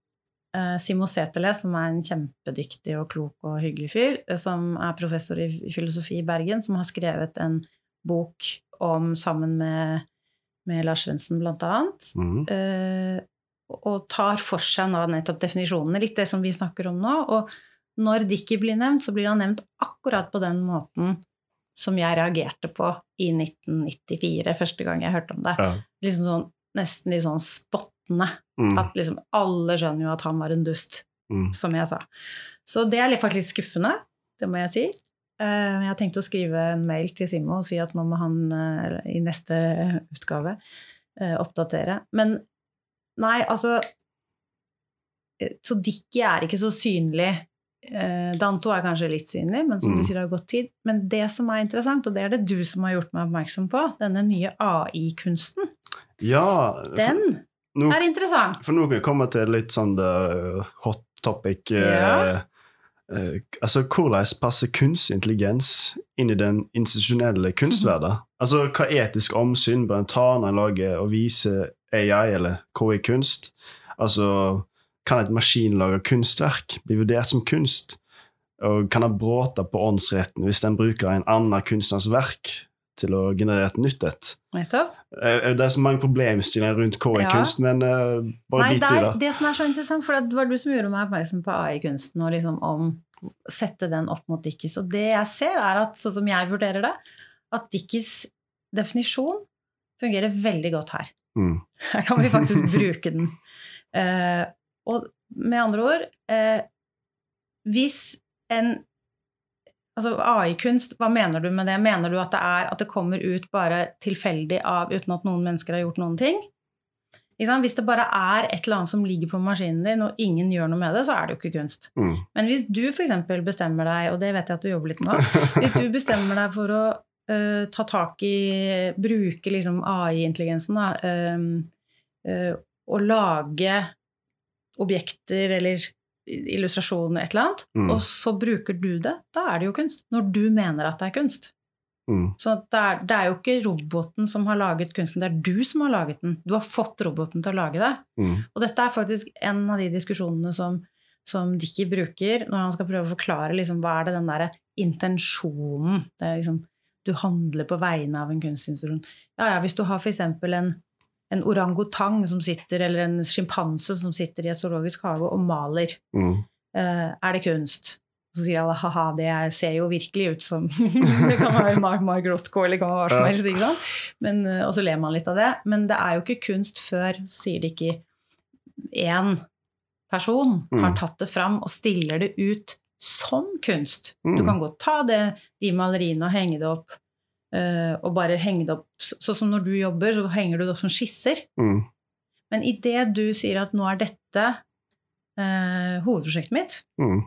Simo Setele, som er en kjempedyktig og klok og hyggelig fyr, eh, som er professor i filosofi i Bergen, som har skrevet en bok om, sammen med, med Lars Svendsen blant annet,
Mhm.
eh, og tar for seg nå nettopp definisjonene, litt det som vi snakker om nå. Og når Dickie blir nevnt, så blir han nevnt akkurat på den måten som jeg reagerte på i 1994, første gang jeg hørte om det.
Ja.
Liksom sånn, nesten litt sånn spottende.
Mm.
At liksom alle skjønner jo at han var en dust,
Mm.
som jeg sa. Så det er faktisk litt skuffende, det må jeg si. Jeg har tenkt å skrive en mail til Simo og si at nå må han eh, i neste utgave eh, oppdatere. Men nei, altså eh, Så Dikki er ikke så synlig. Eh, Danto er kanskje litt synlig, men som
Mm.
du sier, det har gått tid. Men det som er interessant, og det er det du som har gjort meg oppmerksom på, denne nye AI-kunsten,
Ja,
den
nå,
er interessant.
for nå kan vi til litt sånn uh, hot topic.
Ja.
Uh, eh, altså, hvordan passer kunstig intelligens inn i den institusjonelle kunstverdenen? Altså, hva etisk omsyn bør en ta når en lager og viser AI eller KI-kunst? Altså, kan et maskinlaga kunstverk bli vurdert som kunst? Og kan det bråte på åndsretten hvis den bruker en annen kunstners verk til å generere et nytt et?
Nettopp.
Eh, Det er så mange problemstillinger rundt KI-kunst, men eh, bare
Nei,
bit
det,
i
er,
det.
det som er så interessant, for det var du som gjorde meg oppmerksom på AI-kunsten, og liksom om sette den opp mot Dickies. Og det jeg ser, er at sånn som jeg vurderer det, at Dickies definisjon fungerer veldig godt her.
Mm.
Her kan vi faktisk [LAUGHS] bruke den. Uh, og med andre ord uh, Hvis en Altså AI-kunst, hva mener du med det? Mener du at det er at det kommer ut bare tilfeldig av uten at noen mennesker har gjort noen ting? Hvis det bare er et eller annet som ligger på maskinen din, og ingen gjør noe med det, så er det jo ikke kunst.
Mm.
Men hvis du f.eks. bestemmer deg, og det vet jeg at du jobber litt med, [LAUGHS] hvis du bestemmer deg for å uh, ta tak i Bruke liksom AI-intelligensen, da, uh, uh, og lage objekter eller illustrasjoner, et eller annet,
Mm.
og så bruker du det, da er det jo kunst. Når du mener at det er kunst.
Mm.
Så det er, det er jo ikke roboten som har laget kunsten, det er du som har laget den. Du har fått roboten til å lage det.
Mm.
Og dette er faktisk en av de diskusjonene som, som Dickie bruker når han skal prøve å forklare liksom, hva er det den derre intensjonen det er liksom, Du handler på vegne av en kunstinstitusjon. Ja, ja, hvis du har f.eks. en en orangutang som sitter, eller en sjimpanse som sitter i et zoologisk hage og maler.
Mm.
Uh, er det kunst? Så sier alle ha-ha, det ser jo virkelig ut som [LAUGHS] Det kan være Mark, Mark Rothko eller hva som helst. ikke sant? Men, eh, og så ler man litt av det. Men det er jo ikke kunst før, sier det ikke én person
Mm.
har tatt det fram og stiller det ut som kunst.
Mm.
Du kan godt ta det, de maleriene og henge det opp. Eh, og bare henge det opp Sånn som når du jobber, så henger du det opp som skisser.
Mm.
Men idet du sier at nå er dette eh, hovedprosjektet mitt,
Mm.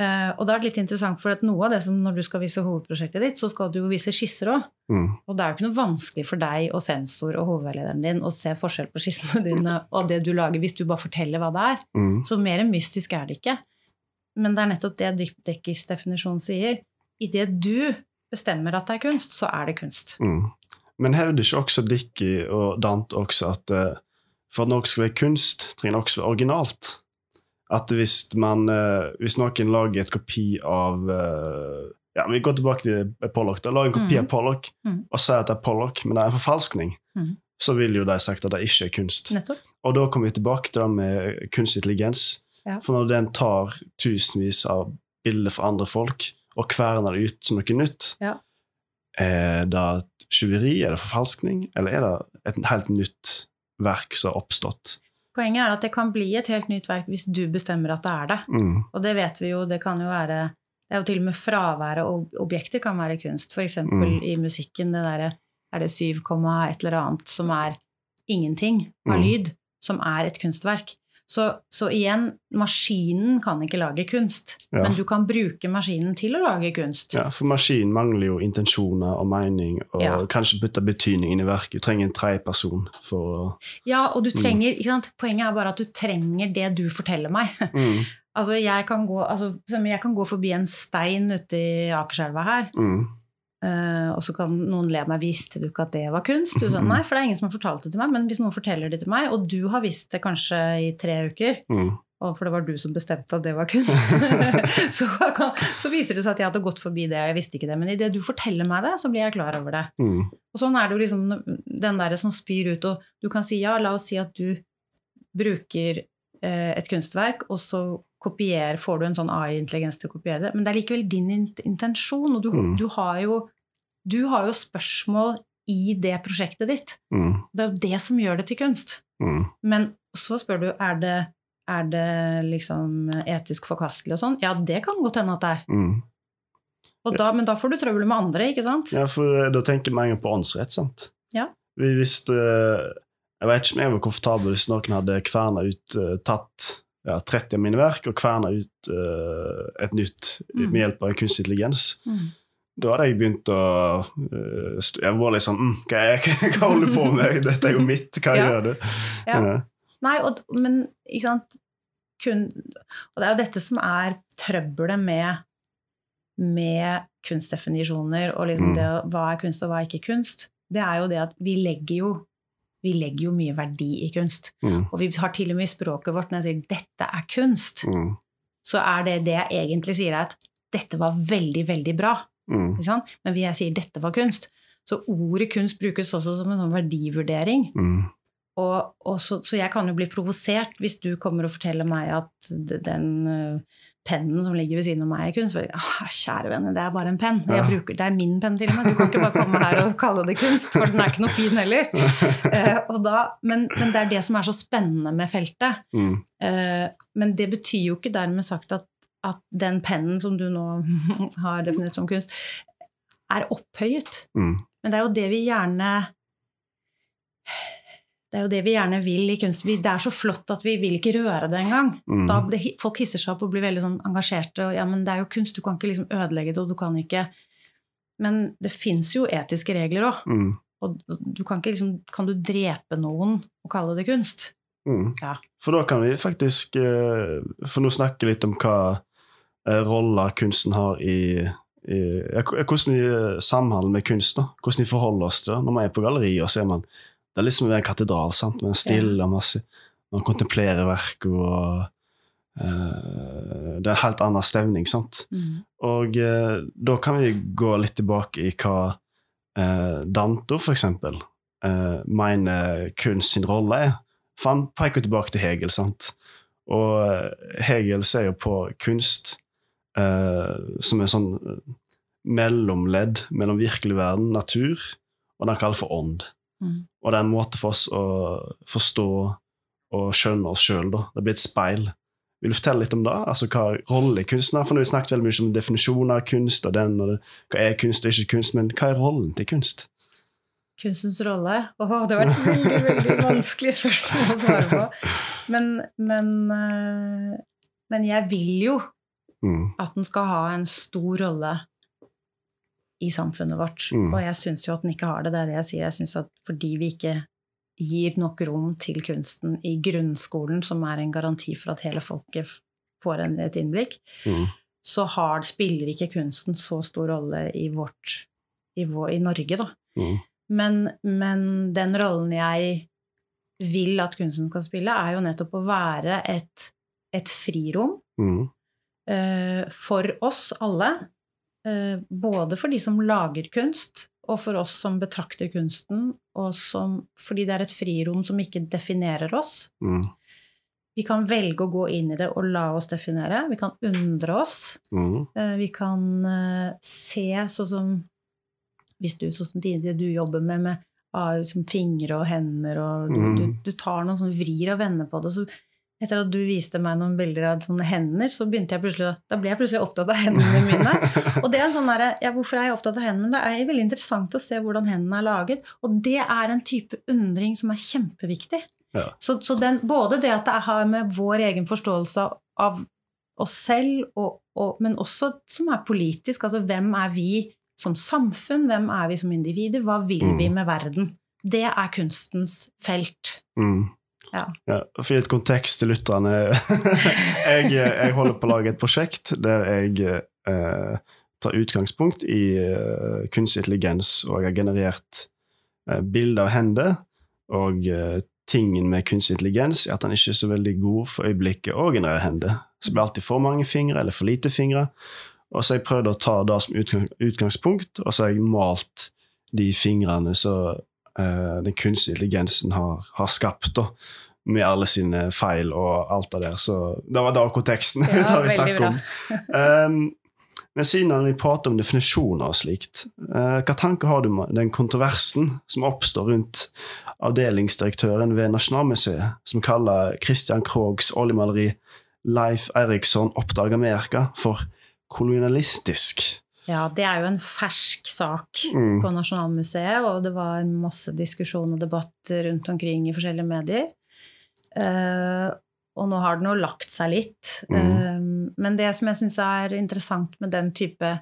Eh, og da er det litt interessant, for at noe av det som når du skal vise hovedprosjektet ditt, så skal du jo vise skisser òg.
Mm.
Og det er jo ikke noe vanskelig for deg og sensor og hovedveilederen din å se forskjell på skissene dine og det du lager, hvis du bare forteller hva det er.
Mm.
Så mer mystisk er det ikke. Men det er nettopp det Dekkers definisjon sier. Idet du bestemmer at det er kunst, så er det kunst.
Mm. Men hevder ikke også Dickie og Dante også at eh, for at noe skal være kunst, trenger det også være originalt? At hvis, man, eh, hvis noen lager et kopi av eh, ja, Vi går tilbake til Pollock. da, Lager en kopi
mm.
av Pollock
mm.
og sier at det er Pollock, men det er en forfalskning.
Mm.
Så vil jo de sagt at det ikke er kunst.
Nettopp.
Og da kommer vi tilbake til det med kunstintelligens.
Ja.
For når den tar tusenvis av bilder fra andre folk og kverner det ut som noe nytt,
Ja.
er det tjuveri, er det forfalskning, eller er det et helt nytt verk som har oppstått?
Poenget er at det kan bli et helt nytt verk hvis du bestemmer at det er det.
Mm,
Og det vet vi jo, det kan jo være Det er jo til og med fraværet av objekter kan være kunst. For eksempel
Mm.
i musikken, det derre Er det 7, et eller annet som er ingenting av
Mm.
lyd, som er et kunstverk. Så, så igjen, maskinen kan ikke lage kunst,
Ja.
men du kan bruke maskinen til å lage kunst.
ja, for maskinen mangler jo intensjoner og mening, og
Ja.
kanskje putte betydning inn i verket. Du trenger en tredjeperson for å
Ja, og du
Mm.
ikke sant? Poenget er bare at du trenger det du forteller meg. [LAUGHS]
mm,
Altså, jeg kan gå, altså, jeg kan gå forbi en stein ute i Akerselva her,
mm,
Eh, og så kan noen le av meg. Visste du ikke at det var kunst? Du sa
Mhm.
nei, for det er ingen som har fortalt det til meg. Men hvis noen forteller det til meg, og du har visst det kanskje i tre uker,
mm,
og for det var du som bestemte at det var kunst, [LAUGHS] så, kan, så viser det seg at jeg hadde gått forbi det, og jeg visste ikke det. Men idet du forteller meg det, så blir jeg klar over det.
mm,
Og sånn er det jo liksom den derre som spyr ut, og du kan si ja, la oss si at du bruker uh, et kunstverk, og så kopier, får du en sånn AI-intelligens til å kopiere det, men det er likevel din intensjon, og du,
Mm.
du, har jo, du har jo spørsmål i det prosjektet ditt.
mm,
Det er jo det som gjør det til kunst.
mm.
Men så spør du er det, er det liksom etisk forkastelig og sånn. Ja, det kan godt hende at det er.
mm.
Da, men da får du trøbbel med andre, ikke sant?
Ja, for eh, da tenker man jo på åndsrett, sant?
Ja.
Vi visste Jeg vet ikke om jeg var komfortabel hvis noen hadde kverna ut eh, tatt ja, 30 av mine verk og kverna ut uh, et nytt
Mm.
med hjelp av kunstig intelligens.
Mm.
Da hadde jeg begynt å uh, Jeg var litt sånn mm, hva, er, [LAUGHS] hva holder du på med? [LAUGHS] Dette er jo mitt. Hva
Ja.
gjør du?
Ja.
Ja.
Nei, og, men ikke sant Kun, Og det er jo dette som er trøbbelet med, med kunstdefinisjoner og liksom
Mm.
det, hva er kunst og hva er ikke kunst. Det er jo det at vi legger jo, vi legger jo mye verdi i kunst.
Mm,
Og vi har til og med i språket vårt når jeg sier 'dette er kunst',
mm,
så er det det jeg egentlig sier, er at 'dette var veldig, veldig bra'.
mm?
Men jeg sier 'dette var kunst'. Så ordet kunst brukes også som en sånn verdivurdering.
mm,
Og, og så, så jeg kan jo bli provosert hvis du kommer og forteller meg at den, øh, pennen som ligger ved siden av meg i kunst. For, ah, kjære venner, det er bare en penn.
Ja.
Bruker, det er min penn til og med. Du kan ikke bare komme her og kalle det kunst, for den er ikke noe fin heller. Uh, og da, men, men det er det som er så spennende med feltet.
Mm.
Uh, men det betyr jo ikke dermed sagt at, at den pennen som du nå [LAUGHS] har definert som kunst, er opphøyet.
Mm.
Men det er jo det vi gjerne det er jo det vi gjerne vil i kunst. Vi, det er så flott at vi vil ikke røre det engang.
Mm.
Da det, folk hisser seg opp og blir veldig sånn engasjerte. Og, ja, men det er jo kunst, du kan ikke liksom ødelegge det, og du kan ikke Men det fins jo etiske regler òg.
Mm.
Og du kan ikke liksom Kan du drepe noen og kalle det kunst?
Mm.
Ja.
For da kan vi faktisk eh, For nå snakke litt om hva eh, roller kunsten har i, i Hvordan vi eh, samhandler med kunst. da. Hvordan vi forholder oss til det. Når man er på gallerier og ser man Det er liksom en katedral. sant? Er stille, og masse, man kontemplerer verket, og Uh, Det er en helt annen stemning. sant?
Mm.
Og uh, da kan vi gå litt tilbake i hva uh, Danto, for eksempel, mener kunst sin rolle er. For han peker tilbake til Hegel, sant? Og Hegel ser jo på kunst som en sånn mellomledd mellom virkelig verden, natur, og det han kaller for ånd.
Mm.
Og det er en måte for oss å forstå og skjønne oss sjøl, da. Det blir et speil. Vil du fortelle litt om det? Altså Hva rolle kunsten har? For nå har vi snakket veldig mye om definisjoner av kunst, og den, og det, hva er kunst og ikke kunst, men hva er rollen til kunst?
Kunstens rolle? Åh, det var et veldig, veldig vanskelig spørsmål å svare på. Men, men, eh, men jeg vil jo
Mm.
at den skal ha en stor rolle i samfunnet vårt.
Mm.
Og jeg syns jo at den ikke har det. Det er det jeg sier. Jeg synes at fordi vi ikke gir nok rom til kunsten i grunnskolen, som er en garanti for at hele folket får en, et innblikk,
Mm.
så har, spiller ikke kunsten så stor rolle i vårt i, vår, i Norge, da.
Mm.
Men, men den rollen jeg vil at kunsten skal spille, er jo nettopp å være et, et frirom
Mm.
eh, for oss alle. Eh, både for de som lager kunst, og for oss som betrakter kunsten, og som, fordi det er et frirom som ikke definerer oss.
Mm.
Vi kan velge å gå inn i det og la oss definere. Vi kan undre oss.
Mm.
Eh, Vi kan eh, se sånn som Hvis du, sånn som det du jobber med, med av liksom fingre og hender, og du,
Mm.
du, du tar noen sånne vrir og vender på det. Så etter at du viste meg noen bilder av sånne hender, så begynte jeg plutselig, da ble jeg plutselig opptatt av hendene mine. Og det er en sånn der, ja, Hvorfor er jeg opptatt av hendene? Det er veldig interessant å se hvordan hendene er laget. Og det er en type undring som er kjempeviktig.
Ja.
Så, så den, både det at det har med vår egen forståelse av oss selv, og, og, men også som er politisk. Altså hvem er vi som samfunn? Hvem er vi som individer? Hva vil
Mm.
vi med verden? Det er kunstens felt.
Mm.
Ja.
For å gi et kontekst til lytterne [LAUGHS] jeg, jeg holder på å lage et prosjekt der jeg eh, tar utgangspunkt i eh, kunstig intelligens, og jeg har generert eh, bilder av hender. Og eh, tingen med kunstig intelligens er at den ikke er så veldig god for øyeblikket å generere hender. Så det blir alltid for mange fingre eller for lite fingre. Og så har jeg prøvd å ta det som utgang, utgangspunkt, og så har jeg malt de fingrene som eh, den kunstige intelligensen har, har skapt, da, med alle sine feil og alt det der. Så det var [LAUGHS] da konteksten.
Ja,
det vi snakket om. Um, men siden vi prater om definisjoner og slikt, uh, hva tanker har du om den kontroversen som oppstår rundt avdelingsdirektøren ved Nasjonalmuseet, som kaller Christian Krogs oljemaleri 'Leif Eriksson oppdager Amerika' for kolonialistisk?
Ja, det er jo en fersk sak
Mm.
på Nasjonalmuseet, og det var masse diskusjon og debatt rundt omkring i forskjellige medier. Eh, og nå har den jo lagt seg litt.
Mm.
Eh, men det som jeg syns er interessant med den type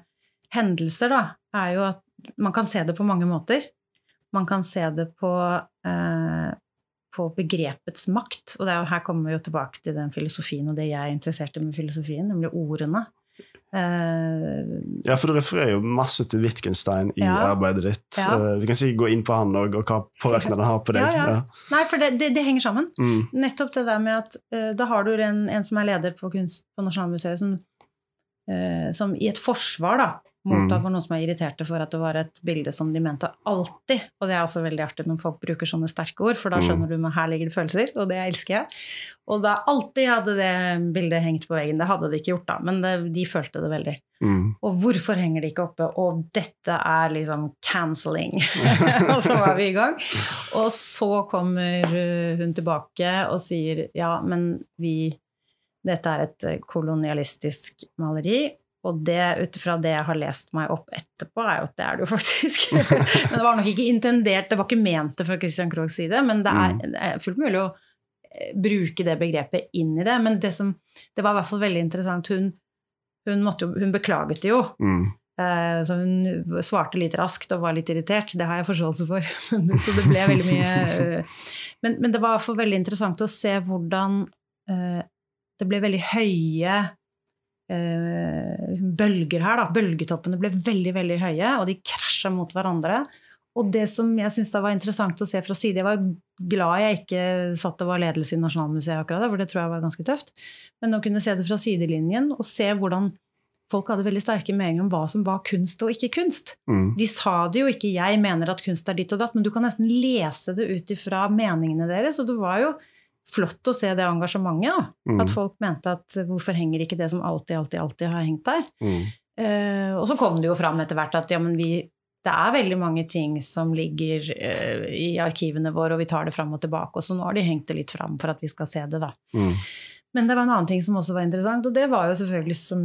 hendelser, da, er jo at man kan se det på mange måter. Man kan se det på, uh, på begrepets makt. Og det er jo, her kommer vi jo tilbake til den filosofien og det jeg er interessert i med filosofien, nemlig ordene. Eh,
Ja, for du refererer jo masse til Wittgenstein i
Ja.
arbeidet ditt.
Ja.
Uh, Vi kan sikkert gå inn på han og, og hva påvirkning han har på deg.
Ja. Nei, for det, det, det henger sammen.
Mm.
Nettopp det der med at uh, da har du en, en som er leder på, kunst, på Nasjonalmuseet, som, som i et forsvar da, Mottatt
Mm.
for noen som er irriterte for at det var et bilde som de mente alltid. Og det er også veldig artig når folk bruker sånne sterke ord, for da
Mm.
skjønner du at her ligger det følelser, og det elsker jeg. Og da alltid hadde det bildet hengt på veggen. Det hadde de ikke gjort, da, men det, de følte det veldig.
Mm.
Og hvorfor henger det ikke oppe? Og dette er liksom cancelling. [LAUGHS] og så var vi i gang. Og så kommer uh, hun tilbake og sier ja, men vi Dette er et kolonialistisk maleri. Og det ut fra det jeg har lest meg opp etterpå, er jo at det er det jo faktisk. [LAUGHS] men det var nok ikke intendert, det var ikke ment det fra Christian Krohgs side, men det er, det er fullt mulig å eh, bruke det begrepet inn i det. Men det som Det var i hvert fall veldig interessant. Hun, hun, måtte jo, hun beklaget det jo.
Mm.
Eh, Så hun svarte litt raskt og var litt irritert. Det har jeg forståelse for. [LAUGHS] Så det ble veldig mye eh, Men, men det var i hvert fall veldig interessant å se hvordan det ble veldig høye liksom bølger her. Da. Bølgetoppene ble veldig, veldig høye, og de krasja mot hverandre. Og det som jeg syns var interessant å se fra side Jeg var glad jeg ikke satt og var ledelse i Nasjonalmuseet akkurat, for det tror jeg var ganske tøft. Men å kunne se det fra sidelinjen og se hvordan folk hadde veldig sterke meninger om hva som var kunst og ikke kunst.
Mm.
De sa det jo ikke 'jeg mener at kunst er ditt og datt', men du kan nesten lese det ut ifra meningene deres. Og det var jo flott å se det engasjementet.
Mm.
At folk mente at 'hvorfor henger ikke det som alltid, alltid, alltid har hengt der'?
Mm.
Uh, og så kom det jo fram etter hvert at ja, men vi, det er veldig mange ting som ligger uh, i arkivene våre, og vi tar det fram og tilbake. Og så nå har de hengt det litt fram for at vi skal se det, da.
Mm.
Men det var en annen ting som også var interessant, og det var jo selvfølgelig som,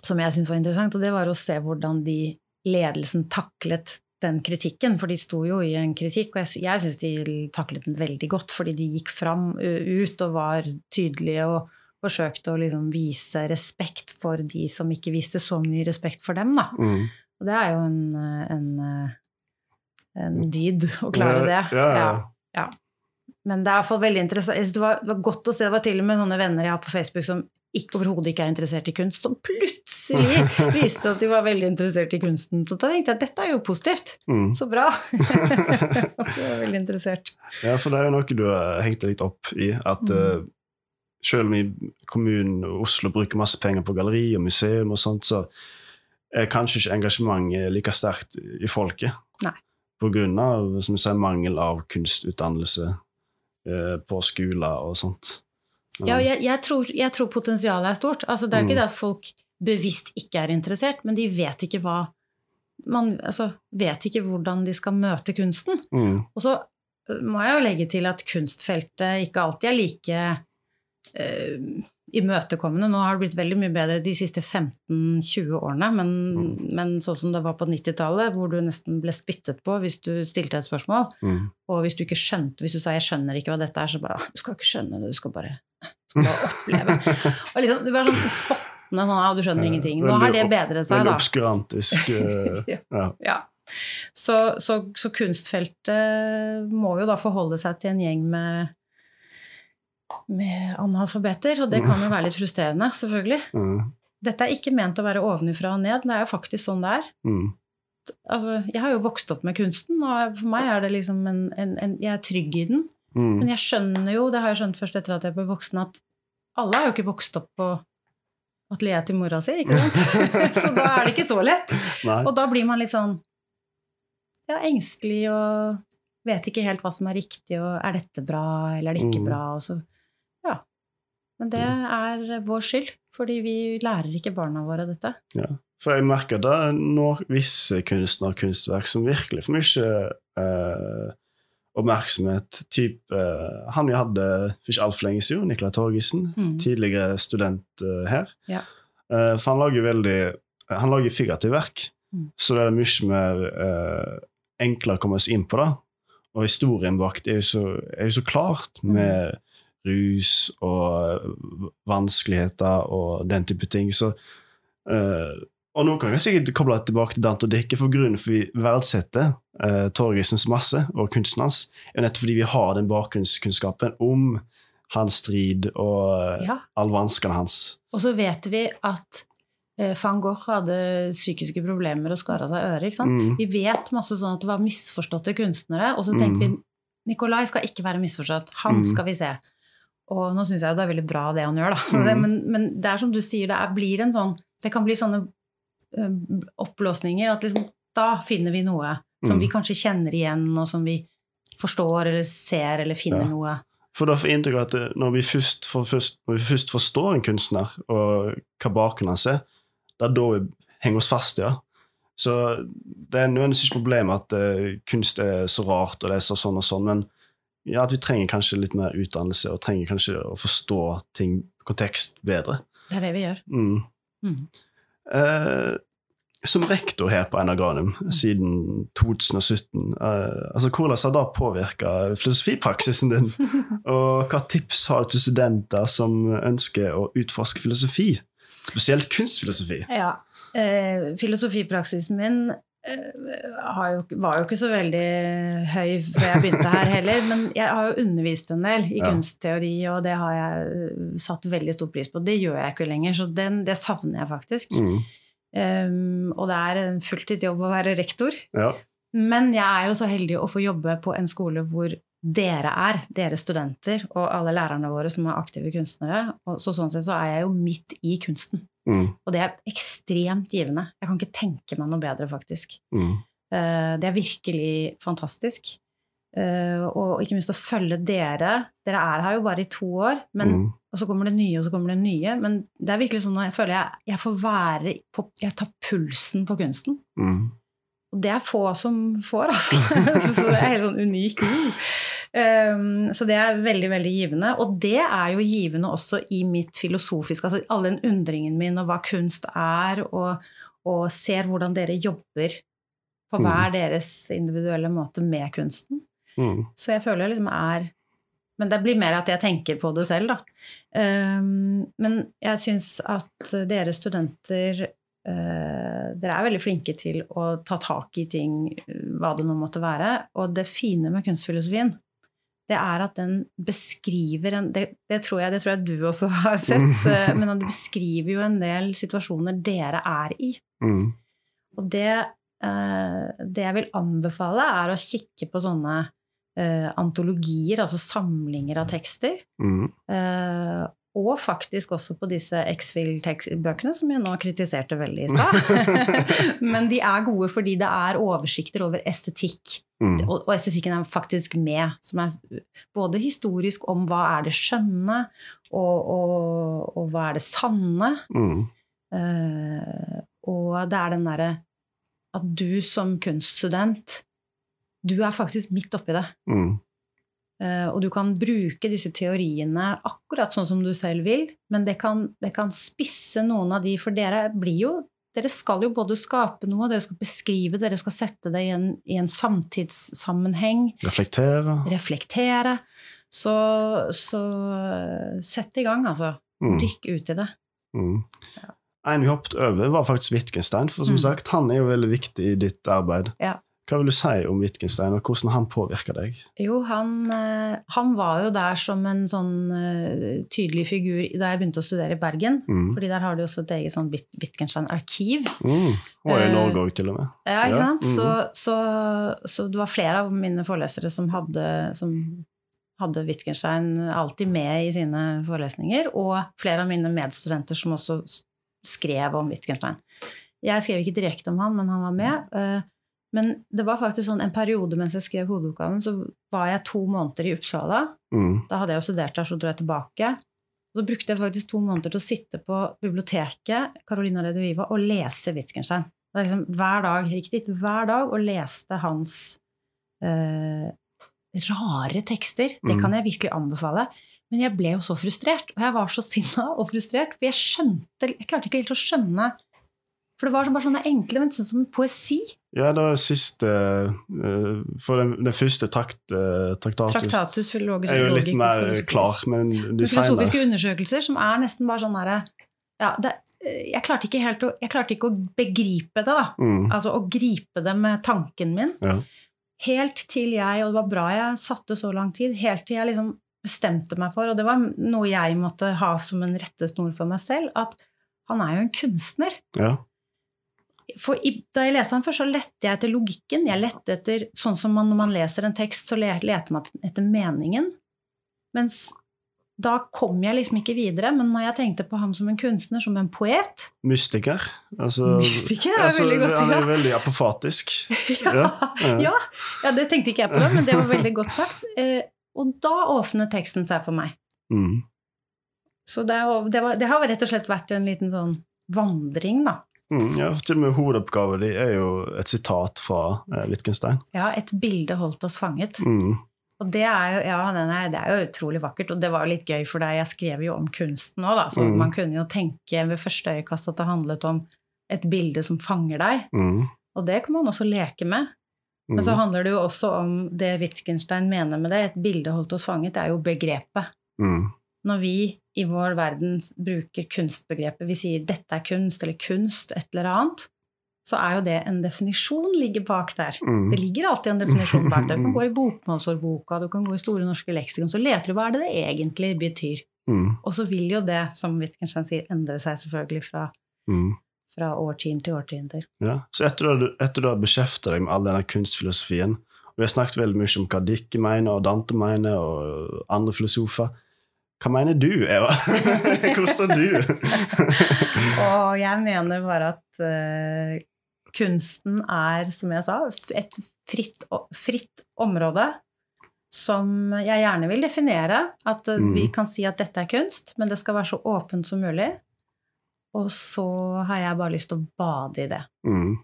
som jeg syntes var interessant, og det var å se hvordan de ledelsen taklet den kritikken, for de sto jo i en kritikk, og jeg, jeg syns de taklet den veldig godt, fordi de gikk fram ut og var tydelige og forsøkte å liksom vise respekt for de som ikke viste så mye respekt for dem, da.
Mm.
Og det er jo en, en, en dyd å klare det.
Ja, ja.
ja. Men det er i hvert fall veldig interessant. Det var, det var godt å se. Det var til og med sånne venner jeg har på Facebook som ikke, overhodet ikke er interessert i kunst, som plutselig [LAUGHS] viste at de var veldig interessert i kunsten. Så da tenkte jeg at dette er jo positivt.
Mm.
Så bra! [LAUGHS] [LAUGHS] at du var veldig interessert.
Ja, for det er jo noe du har hengt deg litt opp i. At
Mm.
eh, selv om i kommunen Oslo bruker masse penger på galleri og museum og sånt, så er kanskje ikke engasjementet like sterkt i folket.
Nei.
På grunn av som du sier, mangel av kunstutdannelse på skoler og sånt.
Ja, jeg, jeg, tror, jeg tror potensialet er stort. Altså, det er jo
Mm.
ikke det at folk bevisst ikke er interessert, men de vet ikke hva Man altså, vet ikke hvordan de skal møte kunsten.
Mm.
Og så øh, må jeg jo legge til at kunstfeltet ikke alltid er like eh, imøtekommende. Nå har det blitt veldig mye bedre de siste 15-20 årene, men, men sånn som det var på 90-tallet, hvor du nesten ble spyttet på hvis du stilte et spørsmål,
Mm.
og hvis du ikke skjønte, hvis du sa 'jeg skjønner ikke hva dette er', så bare «Ah, 'du skal ikke skjønne det, du skal bare, du skal bare oppleve'. [LAUGHS] og liksom, du var sånn spottende sånn 'ah, du skjønner ingenting'. Nå har det bedret seg,
Veldig
da.
obskurantisk. [LAUGHS] eh,
Ja.
ja.
Ja. Så, så, så kunstfeltet må jo da forholde seg til en gjeng med, med analfabeter, og det kan jo være litt frustrerende, selvfølgelig.
Mm.
Dette er ikke ment å være ovenfra og ned, det er jo faktisk sånn det er.
Mm.
Altså, jeg har jo vokst opp med kunsten, og for meg er det liksom en, en, en Jeg er trygg i den.
Mm.
Men jeg skjønner jo, det har jeg skjønt først etter at jeg ble voksen, at alle har jo ikke vokst opp på atelieret til mora si, ikke sant? [LAUGHS] så da er det ikke så lett.
Nei.
Og da blir man litt sånn ja, engstelig og vet ikke helt hva som er riktig, og er dette bra, eller er det ikke
Mm.
bra? Og så. Men det er vår skyld, fordi vi lærer ikke barna våre dette.
For jeg merker det når visse kunstnere og kunstverk som virkelig får mye eh, oppmerksomhet. Typ eh, han vi hadde for ikke altfor lenge siden, Nicolai Torgesen,
Mm.
tidligere student eh, her.
Ja.
Eh, for han lager veldig Han lager figurativt verk,
Mm.
så det er mye mer eh, enklere å komme seg inn på det. Og historien bak det er jo så, er jo så klart,
Mm.
Rus og vanskeligheter og den type ting. Så uh, og nå kan jeg sikkert koble det tilbake til Dante og Dikke, for grunnen for vi verdsetter uh, Torgesens masse og kunsten hans, er nettopp fordi vi har den bakgrunnskunnskapen om hans strid og
Ja.
alle vanskene hans.
Og så vet vi at eh, van Gogh hadde psykiske problemer og skara seg øret.
Mm.
Vi vet masse sånn at det var misforståtte kunstnere, og så tenker vi Nikolai skal ikke være misforstått, han
Mm.
skal vi se. Og nå syns jeg jo det er veldig bra det han gjør, da. [LAUGHS]
Mm.
Men, men det er som du sier, det er, blir en sånn Det kan bli sånne eh, oppblåsninger. At liksom, da finner vi noe som
Mm.
vi kanskje kjenner igjen, og som vi forstår eller ser eller finner
Ja.
noe.
For da får inntrykk av at når vi, først, for først, når vi først forstår en kunstner, og hva bakgrunnen hans er, det er da vi henger oss fast, ja. Så det er nødvendigvis ikke problemet at uh, kunst er så rart, og det er så sånn og sånn, men ja, at vi trenger kanskje litt mer utdannelse, og trenger kanskje å forstå ting, kontekst, bedre.
Det er det vi gjør.
Mm.
Mm.
Eh, som rektor her på Enagranum siden 2017, eh, altså hvordan har det påvirka filosofipraksisen din? [LAUGHS] Og hva tips har du til studenter som ønsker å utforske filosofi? Spesielt kunstfilosofi.
Ja. Eh, filosofipraksisen min jo, var jo ikke så veldig høy før jeg begynte her heller, men jeg har jo undervist en del i
Ja.
kunstteori, og det har jeg eh, satt veldig stor pris på. Det gjør jeg ikke lenger, så den, det savner jeg faktisk.
Mm.
Um, og det er en fulltidsjobb å være rektor.
Ja.
Men jeg er jo så heldig å få jobbe på en skole hvor dere er, dere studenter, og alle lærerne våre som er aktive kunstnere. Og så sånn sett så er jeg jo midt i kunsten.
Mm.
Og det er ekstremt givende. Jeg kan ikke tenke meg noe bedre, faktisk.
Mm.
Eh, Det er virkelig fantastisk. Eh, Og ikke minst å følge dere. Dere er her jo bare i to år, men,
Mm.
og så kommer det nye, og så kommer det nye. Men det er virkelig sånn at jeg føler jeg, jeg får være på, Jeg tar pulsen på kunsten.
Mm.
Og det er få som får, altså. [LAUGHS] så det er helt sånn unik. Um, så det er veldig, veldig givende. Og det er jo givende også i mitt filosofiske Altså all den undringen min og hva kunst er, og, og ser hvordan dere jobber på
Mm.
hver deres individuelle måte med kunsten.
Mm.
Så jeg føler jeg liksom er Men det blir mer at jeg tenker på det selv, da. Um, men jeg syns at dere studenter uh, Dere er veldig flinke til å ta tak i ting, hva det nå måtte være. Og det fine med kunstfilosofien, det er at den beskriver en det, det, tror jeg, det tror jeg du også har sett, uh, men den beskriver jo en del situasjoner dere er i.
Mm.
Og det, eh, det jeg vil anbefale, er å kikke på sånne eh, antologier, altså samlinger av tekster.
Mm.
Og faktisk også på disse X-Fill-bøkene, som jeg nå kritiserte veldig i stad. [LAUGHS] Men de er gode fordi det er oversikter over estetikk.
Mm.
Og, og estetikken er faktisk med, som er både historisk om hva er det skjønne, og, og, og hva er det sanne.
Mm.
Uh, og det er den derre at du som kunststudent, du er faktisk midt oppi det.
Mm.
Eh, og du kan bruke disse teoriene akkurat sånn som du selv vil, men det kan, det kan spisse noen av de, for dere blir jo dere skal jo både skape noe, dere skal beskrive, dere skal sette det i en, i en samtidssammenheng,
Reflektere.
reflektere. Så, så sett i gang, altså.
Mm.
Dykk ut i det.
Mm. En vi hoppet over, var faktisk Wittgenstein. For som
Mm.
sagt, han er jo veldig viktig i ditt arbeid.
Ja.
Hva vil du si om Wittgenstein, og hvordan han påvirker deg?
Jo, han, eh, han var jo der som en sånn eh, tydelig figur da jeg begynte å studere i Bergen.
Mm.
Fordi der har de også et eget sånn Wittgenstein-arkiv.
Mm. Og i
Eh,
Norge òg, til og med.
Ja, ikke
Ja,
sant?
mm.
Så, så, så det var flere av mine forelesere som hadde, som hadde Wittgenstein alltid med i sine forelesninger, og flere av mine medstudenter som også skrev om Wittgenstein. Jeg skrev ikke direkte om han, men han var med. Men det var faktisk sånn en periode mens jeg skrev hovedoppgaven, så var jeg to måneder i Uppsala.
Mm.
Da hadde jeg jo studert der, så dro jeg tilbake. Og så brukte jeg faktisk to måneder til å sitte på biblioteket Carolina Rediviva og lese Wittgenstein. Det er liksom Hver dag riktig, gikk dit hver dag og leste hans eh, rare tekster. Det
Mm.
kan jeg virkelig anbefale. Men jeg ble jo så frustrert, og jeg var så [LAUGHS] sinna og frustrert, for jeg skjønte Jeg klarte ikke helt å skjønne For det var bare sånne enkle, men sånn som en poesi.
Ja, det var siste eh, For den, den første trakt, uh, traktatus
Traktatus filologisk
er jo litt mer klar, men de
filosofiske undersøkelser som er nesten bare sånn herre ja, det, jeg, klarte ikke helt å, jeg klarte ikke å begripe det, da.
mm.
Altså å gripe det med tanken min.
Ja.
Helt til jeg, og det var bra jeg satte så lang tid, helt til jeg liksom bestemte meg for, og det var noe jeg måtte ha som en rettesnor for meg selv, at han er jo en kunstner.
ja.
For da jeg leste han først, så lette jeg etter logikken. Jeg lette etter, Sånn som man, når man leser en tekst, så le- leter man etter meningen. Mens da kom jeg liksom ikke videre. Men når jeg tenkte på ham som en kunstner, som en poet
Mystiker. Altså,
Mystiker er
altså,
veldig godt, ja.
Han er veldig apofatisk. [LAUGHS]
ja,
Ja, ja.
det tenkte ikke jeg på, men det var veldig godt sagt. Eh, og da åpnet teksten seg for meg.
Mm.
Så det, det, var, det har rett og slett vært en liten sånn vandring, da.
Mm, ja, for til og med hovedoppgaven din er jo et sitat fra eh, Wittgenstein.
Ja, et bilde holdt oss fanget.
Mm.
Og det er, jo, ja, er, det er jo utrolig vakkert, og det var jo litt gøy for deg. Jeg skrev jo om kunsten òg, da, så
Mm.
man kunne jo tenke ved første øyekast at det handlet om et bilde som fanger deg.
Mm.
Og det kan man også leke med.
Mm.
Men så handler det jo også om det Wittgenstein mener med det. Et bilde holdt oss fanget, det er jo begrepet. Når vi i vår verden bruker kunstbegrepet, vi sier 'dette er kunst' eller 'kunst', et eller annet, så er jo det en definisjon ligger bak der.
Mm.
Det ligger alltid en definisjon bak der. Du kan [LAUGHS] gå i bokmålsordboka, du kan gå i Store norske leksikon, så leter du hva er det det egentlig betyr.
Mm.
Og så vil jo det, som Wittgenstein sier, endre seg selvfølgelig fra,
Mm.
fra årtiden til årtier.
Ja. Så etter du, etter du har beskjeftet deg med all denne kunstfilosofien, og vi har snakket veldig mye om hva Dicke mener, og Dante mener, og andre filosofer, hva mener du, Eva? [LAUGHS] Hvor står du? [LAUGHS]
Og jeg mener bare at uh, kunsten er, som jeg sa, et fritt, fritt område som jeg gjerne vil definere. At uh,
Mm.
vi kan si at dette er kunst, men det skal være så åpent som mulig. Og så har jeg bare lyst til å bade i det.
Mm.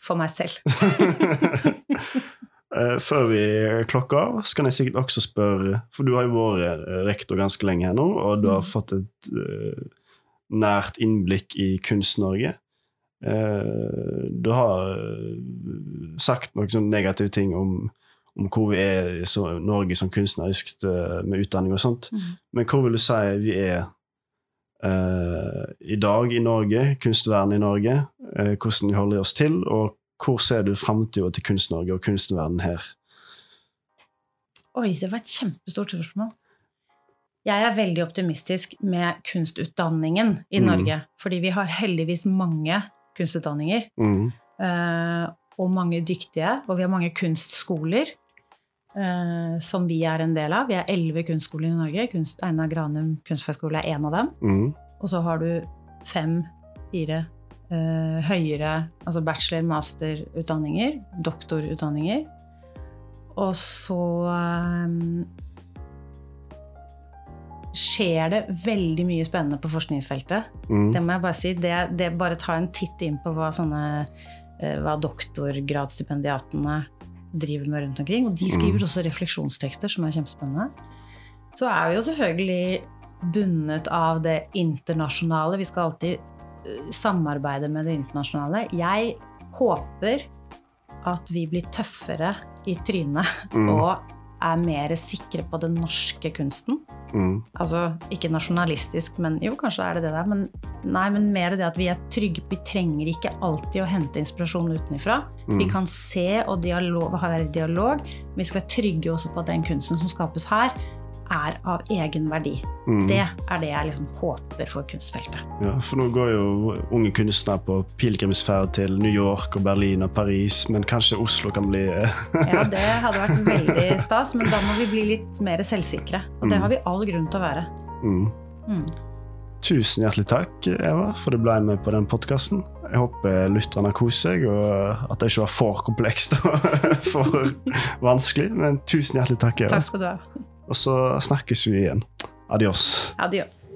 For meg selv. [LAUGHS]
Eh, Før vi klokker av, så kan jeg sikkert også spørre For du har jo vært eh, rektor ganske lenge her nå, og du har
Mm.
fått et eh, nært innblikk i Kunst-Norge. Du har sagt noen sånne negative ting om, om hvor vi er i Norge som kunstnerisk med utdanning og sånt.
Mm.
Men hvor vil du si vi er i dag i Norge, kunstverden i Norge? hvordan vi holder oss til, og hvor ser du framtida til Kunst-Norge og kunstverden her?
Oi, det var et kjempestort spørsmål. Jeg er veldig optimistisk med kunstutdanningen i
Mm.
Norge. Fordi vi har heldigvis mange kunstutdanninger.
Mm.
eh, og mange dyktige. Og vi har mange kunstskoler eh, som vi er en del av. Vi har elleve kunstskoler i Norge. Kunst, Einar Granum kunstfagskole er én av dem.
Mm.
Og så har du fem, fire høyere, altså bachelor-, masterutdanninger, doktorutdanninger. Og så eh, skjer det veldig mye spennende på forskningsfeltet.
Mm.
Det må jeg bare si. Det, det Bare ta en titt inn på hva sånne eh, hva doktorgradsstipendiatene driver med rundt omkring. Og de skriver
Mm.
også refleksjonstekster, som er kjempespennende. Så er vi jo selvfølgelig bundet av det internasjonale. Vi skal alltid samarbeide med det internasjonale. Jeg håper at vi blir tøffere i trynet
Mm.
og er mer sikre på den norske kunsten.
Mm.
Altså ikke nasjonalistisk, men jo, kanskje er det det der. Men nei, men mer det at vi er trygge. Vi trenger ikke alltid å hente inspirasjon utenfra.
Mm.
Vi kan se og dialog, være i dialog, vi skal være trygge også på at den kunsten som skapes her, er av egen verdi.
Mm.
Det er det jeg liksom håper for kunstfeltet.
Ja, for nå går jo unge kunstnere på pilegrimsferd til New York og Berlin og Paris, men kanskje Oslo kan bli eh, [LAUGHS]
Ja, det hadde vært veldig stas, men da må vi bli litt mer selvsikre. Og det
Mm.
har vi all grunn til å være.
mm.
Mm.
Tusen hjertelig takk, Eva, for du ble med på den podkasten. Jeg håper lytterne koser seg, og at det ikke var for komplekst og [LAUGHS] for vanskelig. Men tusen hjertelig takk, Eva.
Takk skal du ha.
Og så snakkes vi igjen. Adios.
Adios.